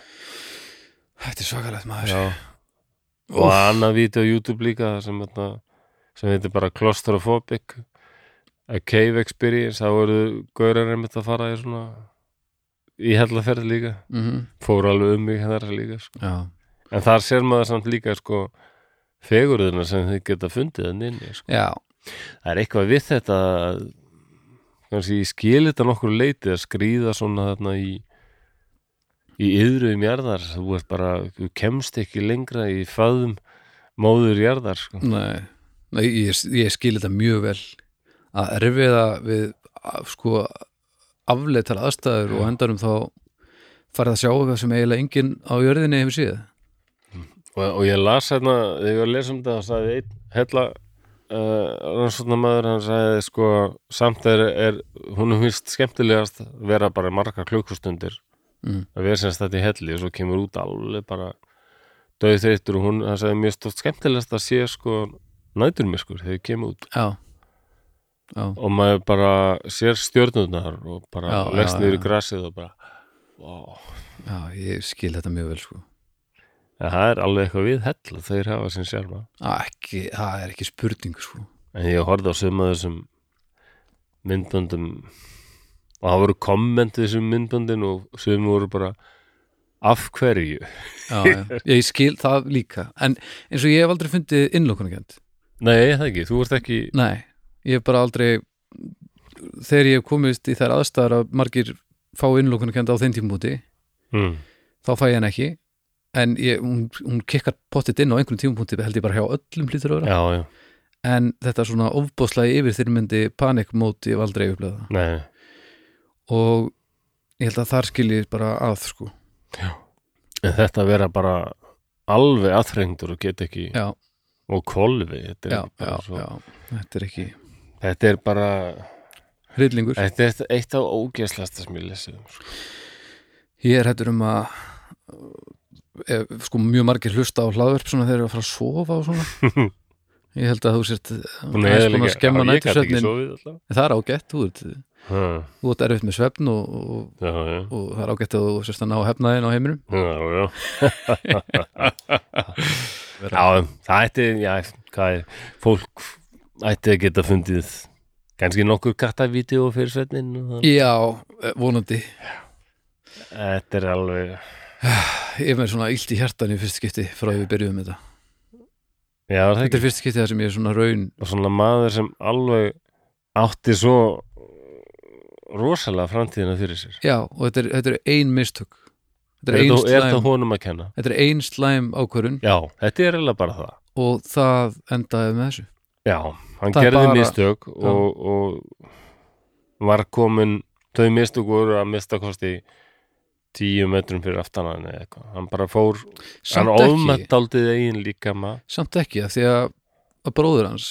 þetta er svakalegt maður. Já. og annað vídeo á YouTube líka sem, sem heitir bara Claustrophobic. A Cave Experience. Þá voru gaurar einmitt að fara í svona í hellaferð líka. Mm fóru alveg um mig þar líka sko. en þar sér maður samt líka sko, fegurðina sem þið geta fundið þannig inni sko. það er eitthvað við þetta að- kannski ég skil þetta nokkur leiti að skrýða svona þarna í í yðruðum jarðar. Þú ert bara, þú kemst ekki lengra í föðum móður jarðar sko. nei, nei ég, ég skil þetta mjög vel. Að erfiða við að, sko afleitar aðstæður og endarum þá farið að sjá eitthvað sem eiginlega enginn á jörðinni hefur séð. Og, og ég las hérna, þegar ég var að lesa um þetta þá sagði einn hella uh, rannsóknarmaður, hann sagði sko samt er, er hún er finnst skemmtilegast vera bara margar klukkustundir mm. að vera semst þetta í helli og svo kemur út alveg bara döið þreyttur og hún, hann sagði mjög stótt skemmtilegast að sé sko næturmiskur þegar kemur út já, já, og maður bara sér stjörnurnar og bara leggst niður í já. grasið og bara wow. já, ég skil þetta mjög vel sko en það er alveg eitthvað við hell þeir hafa sinn sjálfa. Það er ekki spurning sko. En ég horfði á suma þessum myndböndum og það voru kommentið þessum myndböndin og sum voru bara af hverju? Já, já. ég skil það líka. En eins og ég hef aldrei fundið innlókunarkend nei það ekki, þú ert ekki nei, ég hef bara aldrei þegar ég hef komist í þær aðstæðar að margir fá innlókunarkend á þeim tímúti mm. þá fæ ég hann ekki en ég, hún, hún kikkar pottit inn á einhverjum tímúti held ég bara hjá öllum hlýtur að vera. Já, já, en þetta svona ofbóðslega yfir þyrmyndi panikmót ég hef aldrei upplegað nei. Og ég held að þar skilji bara að sko. En þetta vera bara alveg aðþrengdur og get ekki já, og kolvi þetta er, já, já, svo, já. Þetta er ekki þetta er bara hryllingur. Þetta er eitt af ógeðslasta sem ég lesið um, sko. Ég er hættur um að sko mjög margir hlusta á hlaðverp svona þegar þeir eru að fara að sofa og svona ég held að þú sért Búin að skemma alltaf. það er ágætt, þú ert, þú ert erfitt með svefn og, og, já, já, og það er ágætt að þú sérst að ná hefnaðin á heiminum já, já. það ætti, já, hvað er, fólk ætti að geta fundið kannski nokkur kattavídeó fyrir svefnin. Já, eh, vonandi Þetta er alveg, ég er með svona illt í hjartan í fyrst skipti frá því við byrjuðum þetta já, það Þetta ekki er fyrst skipti það sem ég er svona raun og svona maður sem alveg átti svo rosalega framtíðina fyrir sér. Já, og þetta er, þetta er ein mistök Þetta Er er ein það, er það slæm honum að kenna? Þetta er ein slæm ákvörun Já, þetta er eiginlega bara það. og það endaði með þessu Já, hann Það er gerði bara- mistök og, og var komin þau mistök voru að mista kosti tíu metrum fyrir aftan hann eða eitthvað. Hann bara fór, hann Samt ekki, ofmettaldið eigin líka maður. samt ekki því að, að bróður hans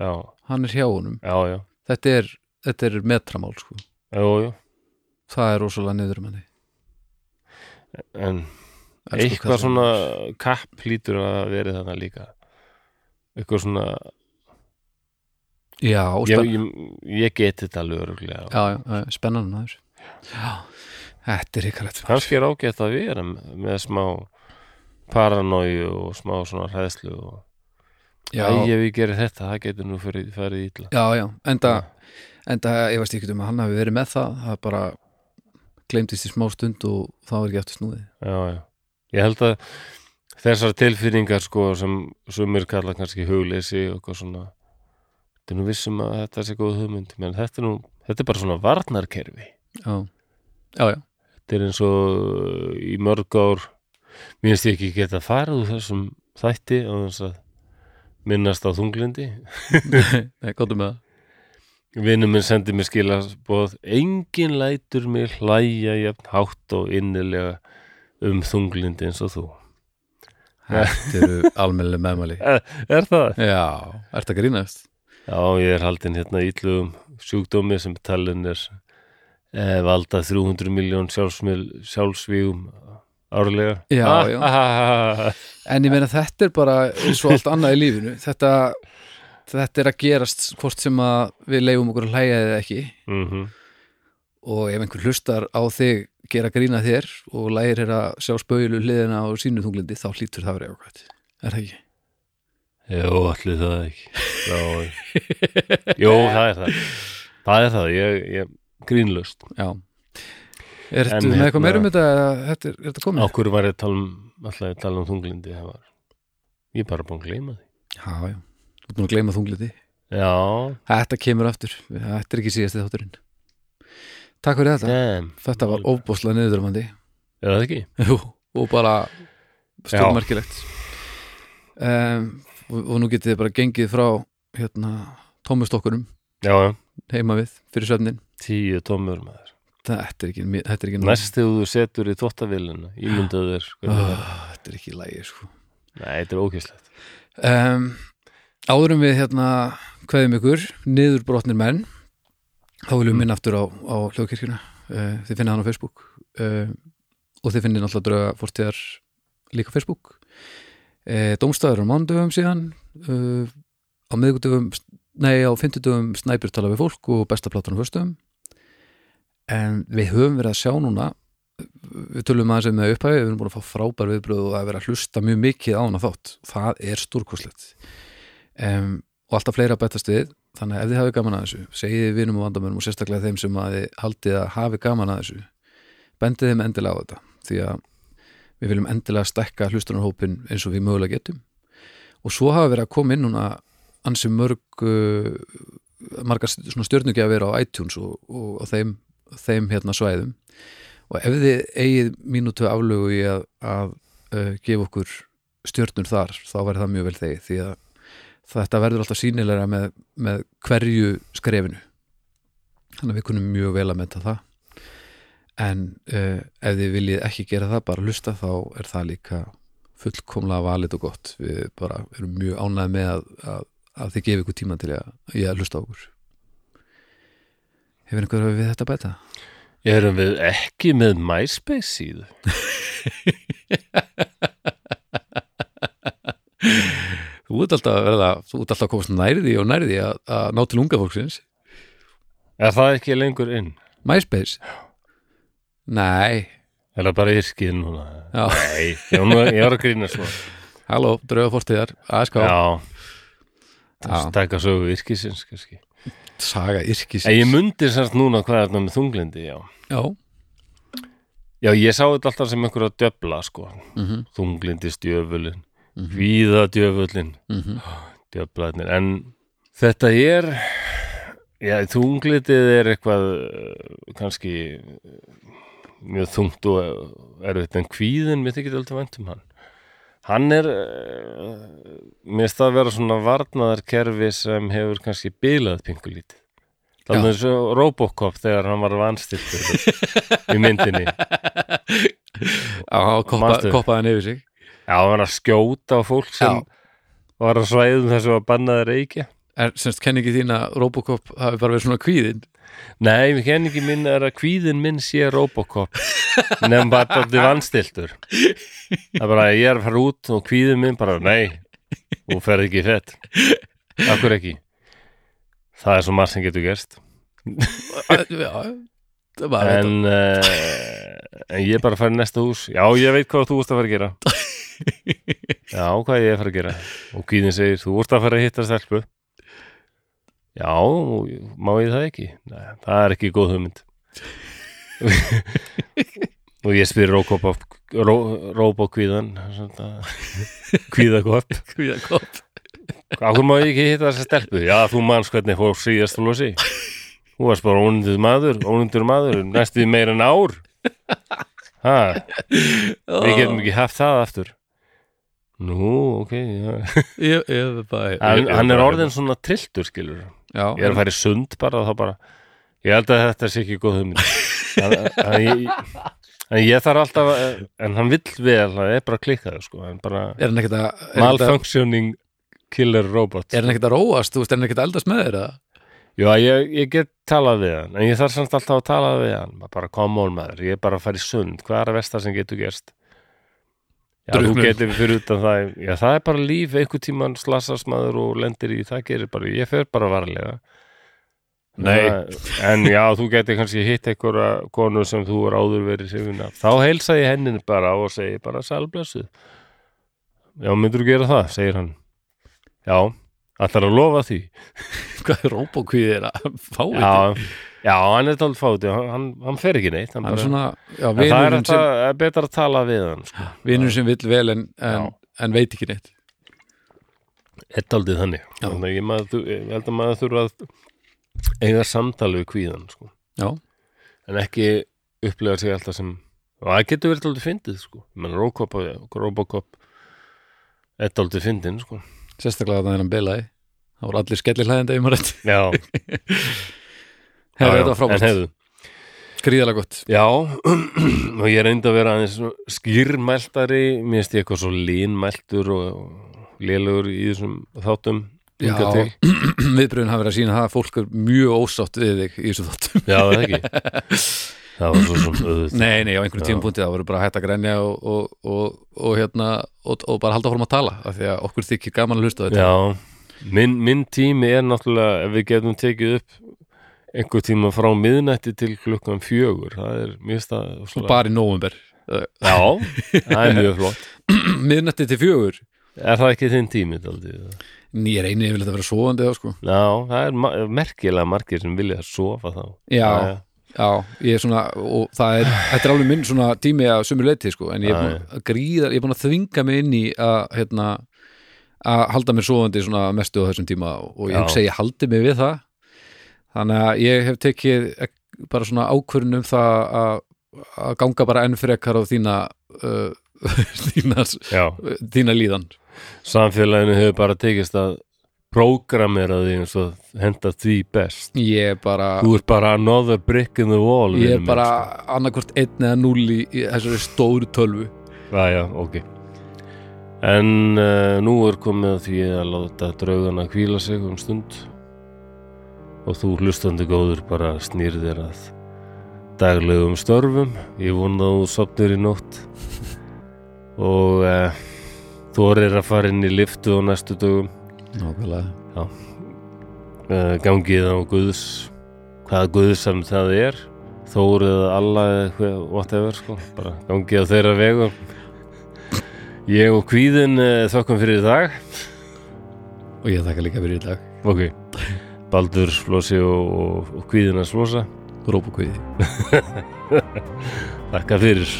Já, hann er hjá honum já, já, þetta er, þetta er metramál sko. það er rosalega niður um henni En Elsku eitthvað kallinn. svona kapp hlýtur að verið þarna líka. Eitthvað svona, Já, ég, ég, ég geti þetta alveg öruglega. já, já, já, spennan aður Já, þetta er ykkarlegt Kannski er ágætt að vera með, smá paranóju og smá svona hræðslu og Æ, ef ég gerir þetta, það getur nú farið ítla. já, já, enda enda, ég veist ekki um að hann hafi verið með það það bara gleymdist í smá stund og það var ekki aftur snúið. Já, já. Ég held að þessar tilfinningar sko sem sumir kalla kannski hugleysi og eitthvað svona þetta er nú vissum að þetta sé góð hugmynd menn þetta er nú, þetta er bara svona varnarkerfi. Já, já, já þetta er eins og í mörg ár. Mér finnst ég ekki geta farið úr þessum þætti á þess að minnast á þunglindi Nei, gottum með það. Vinnum minn sendi mér skilaboð. Engin lætur mig hlæja jafn hátt og innilega um þunglindi eins og þú. Þetta eru almennileg meðmæli. Er, er það? Já, ertu að grínast? Já, ég er haldin hérna ítlugum sjúkdómi sem talin er valda 300 miljón sjálfsvígum árlega. Já, já. já. En ég meina þetta er bara svo allt annað í lífinu þetta, þetta er að gerast hvort sem að við leifum okkur að hlæja eða ekki mm og ef einhver hlustar á þig gera grína þér og lægir er að sjá spauðlu hliðina á sínu þunglindi þá hlýtur það að vera eitthvað er það ekki? Jó, allir það ekki Jó, það er það Það er það, ég, ég grínlust Já. Er þetta með eitthvað hérna- meira um þetta eða þetta er, er þetta komið? Ákveður var ég að tala um alltaf að tala um þunglindi það var, Ég er bara búin að gleyma því. Já, já, þú ert nú að gleyma þunglindi. Já, Þetta kemur aftur, þetta er ekki síðasti þátturinn. Takk fyrir þetta. Damn. Þetta var óbúslega niðurdrömmandi Er það ekki? Jú, og bara stórmerkilegt. Um, og, og nú getið þið bara gengið frá hérna, já, heima við fyrir söfnin tíu tómur maður. Þetta er ekki, þetta er ekki Næst þegar þú setur í þvóttavélina Ímyndaðu þér hvernig það er. oh, þetta er ekki lægi sko. Nei, þetta er ókvæslegt um, áðurum við hérna kveðum ykkur, niður brotnir menn þá viljum við minna aftur á, á hljóðkirkjuna. Uh, þið finna hann á Facebook. Uh, og þið finnir náttúrulega drauga fórstíðar líka Facebook. Uh, Dómstæður á mándöfum síðan. Uh, á miðgudöfum nei á fimmtudöfum snæpir tala við fólk og besta platan á föstum en við höfum verið að sjá núna við tölum aðeins um það upphæfi við erum búin að fá frábær viðbröð og að vera að hlusta mjög mikið á hana þátt. Það er stórkoslegt um, og alltaf fleira betast við þannig að ef þið hafið gaman að þessu segið þið vinum og vandamönnum og sérstaklega þeim sem að þið haldið að hafi gaman að þessu bendið þeim endilega á þetta. Því að við viljum endilega stekka hlustunarhópin eins og við mögulega getum. Og svo hafa verið að koma inn núna ansi mörg uh, margar stjörnugjafir á iTunes og, og, og þeim, þeim hérna svæðum. Og ef þið eigið mínútu aflögu í að, að uh, gefa okkur stjörnur þar þá verður það mjög vel þegi því að þetta verður alltaf sínilega með, með hverju skrefinu. Þannig að við kunum mjög vel að menta það. En uh, ef þið viljið ekki gera það bara hlusta þá er það líka fullkomlega valið og gott. Við bara erum mjög ánægð með að, að, að þið gefi ykkur tíma til að, að hlusta á okkur Hefur einhver við þetta bæta? Erum við ekki með MySpace síðu? Þú ert alltaf að verða, þú ert alltaf að komast nærði og nærði að, að ná til unga fólksins Er það ekki lengur inn? MySpace? Nei, Er það bara yrkið núna? Já. Nei, ég, var að grínast svona halló, drauga fórstíðar ASK, Já, Já. stækka sögu yrkisins kannski saga yrkis En ég mundi semst núna hvað er þetta með þunglindi, já. Já, Já, ég sá þetta alltaf sem einhverja djöfla, sko. Mhm, Þunglindi stjöfulin, Mhm. hvíða djöfulin mhm djöflaðnir, en þetta er já, þunglitið er eitthvað eh, kannski eh, mjög þungt og erfitt en kvíðin, mér þykir alltaf vænt um hann hann er uh, mér finnst það að vera svona varnaðarkerfi sem hefur kannski bilað pingulítið Já. þannig eins og Robocop þegar hann var vanstiltur í myndinni. Já, koppa, koppaði hann yfir sig. Já, hann var að skjóta á fólk sem var að svæðum þessu að bannaði reykja Er semst kenningi þín að Robocop hafi bara verið svona kvíðin Nei, kenningi minn er að kvíðin minn sé Robocop nefn bara þetta vanstiltur það er bara að ég er að fara út og kvíðin minn bara, nei þú ferð ekki fett Akkur ekki? Það er svo margt sem getur gerst. Já, það var en, uh, en ég er bara að fara í næsta hús. Já, ég veit hvað þú ert að fara að gera. Já, hvað ég er að fara að gera. Og kvíðin segir, þú ert að fara að hitta stelpu Já, má ég það ekki? Nei, það er ekki góð hugmynd. Og ég spyr Rókop Róbokvíðan Kvíðakopp Kvíðakopp Hvað má ég ekki hitta þessa stelpu? Já, þú manns hvernig fór síðast þú losi Þú varst bara ónundur maður ónundur maður, næstuði meira en ár. Ha, við getum ekki haft það aftur. Nú, ok hann er orðin svona trilltur skilur Já, Ég er að fara í sund bara og þá bara Ég held að þetta sé ekki góð hugmynd. En, en, ég, þarf alltaf En hann vill vel, það er bara klikkað sko, en bara Er er malfunctioning killer robot Er hann ekkert að róast, þú veist, er hann ekkert að eldast með þér? Já, ég, ég get talað við hann en ég þarf samt alltaf að tala við hann. Bara come on maður, ég er bara að fara í sund hvað er að versta sem getur gerst Já, þú getur fyrir utan það Já, það er bara líf, einhver tíman slasast maður og lendir í, það gerir bara Ég fer bara varlega. Nei. En já, þú getur kannski hitt einhverja konu sem þú er áður verið hrifin af. Þá heilsa ég hennin bara og segi bara sælblessuð Já, myndur þú gera það, segir hann. Já, ætlar að lofa því? Hvað er róbókvíð er að fá þetta? Já, já, hann er talt fáti hann, hann, hann fer ekki neitt hann Hann er bara, svona, já, Það er, þetta, sem, er betra að tala við hann sko. vinurinn sem vill vel en, en, en veit ekki neitt er daldið þannig þannig að ég, maður, ég held að maður þurfa að eiga samtal við kvíðan sko. Já, en ekki upplega sig alltaf sem og það getur verið daldið fyndið sko. Robocop, er daldið fyndin sko. sérstaklega að hann beilaði Það voru allir skellir hlæðandi ef maður rétt já, Já, þetta frábært, gríðalega gott. Já, og ég reyndi að vera aðeins svona skýrmæltari mér ég eitthvað svo línmæltur og, lélugur í þessum þáttum Já, viðbröðin hafa verið að sína að fólk er mjög ósátt við þig í þessu þáttum. Já, það ekki? Það var svo sem auðvitað Nei, nei, á einhverjum Já. tímapunkti það voru bara hægt að grenja og, og, og, og hérna og, og bara halda fórum að tala af því að okkur þykir gaman að hlusta þetta. Já, minn, minn tími er náttúrulega ef við getum tekið upp einhver tíma frá miðnætti til klukkan fjögur, það er mjög stað og bara í nóvumber Já, það er mjög flott. Miðnætti til fjögur. Er það ekki þinn tími daldið? Ég reyni yfirleitt að vera svoandi þá sko. Já, það er merkilega margir sem vilja sofa þá. Já, já, ég er svona og það er, þetta er alveg minn svona tími að sumur leiti sko, en ég er búin að gríða ég er búin að þvinga mig inn í að hérna, að halda mér svoandi svona mestu á þessum tíma og ég hugsa að ég haldi mig við það þannig að ég hef tekið ek- bara svona ákvörun um það að, að ganga bara enn frekar á þína uh, þína, þína líðan. Samfélaginu hefur bara tekist að prógramera því eins og henda því best. Ég er bara Þú ert bara another brick in the wall ég er bara sko. annarkvort einn eða núl í, í þessari stóru tölvu. Já, ok. En uh, nú er komið að því að láta draugana hvíla sig um stund og þú hlustandi góður bara snýr þér að daglegum störfum ég vona að þú sopnir í nótt. Og uh, þú er að fara inn í liftu á næstu dögum. Nákvæmlega. Uh, gangið á Guðs hvaða Guðs sem það er Þór eða Allah eða whatever sko, bara gangið á þeirra vegum. Ég og kvíðin uh, þökkum fyrir í dag. Og ég þakka líka fyrir í dag. Ok, Baldur Flósi og, og, kvíðinas Flósa Róbukviði þakka fyrir.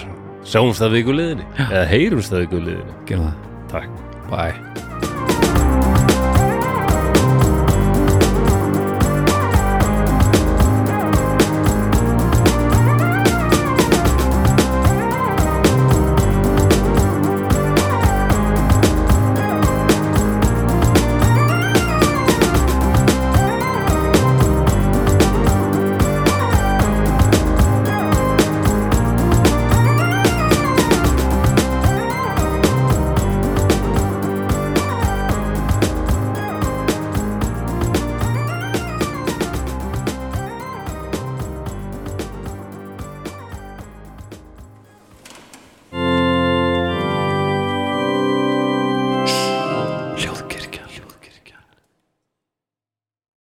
Sjáumst að vikuleðinni eða heyrumst að vikuleðinni Gerum það. Takk. Bye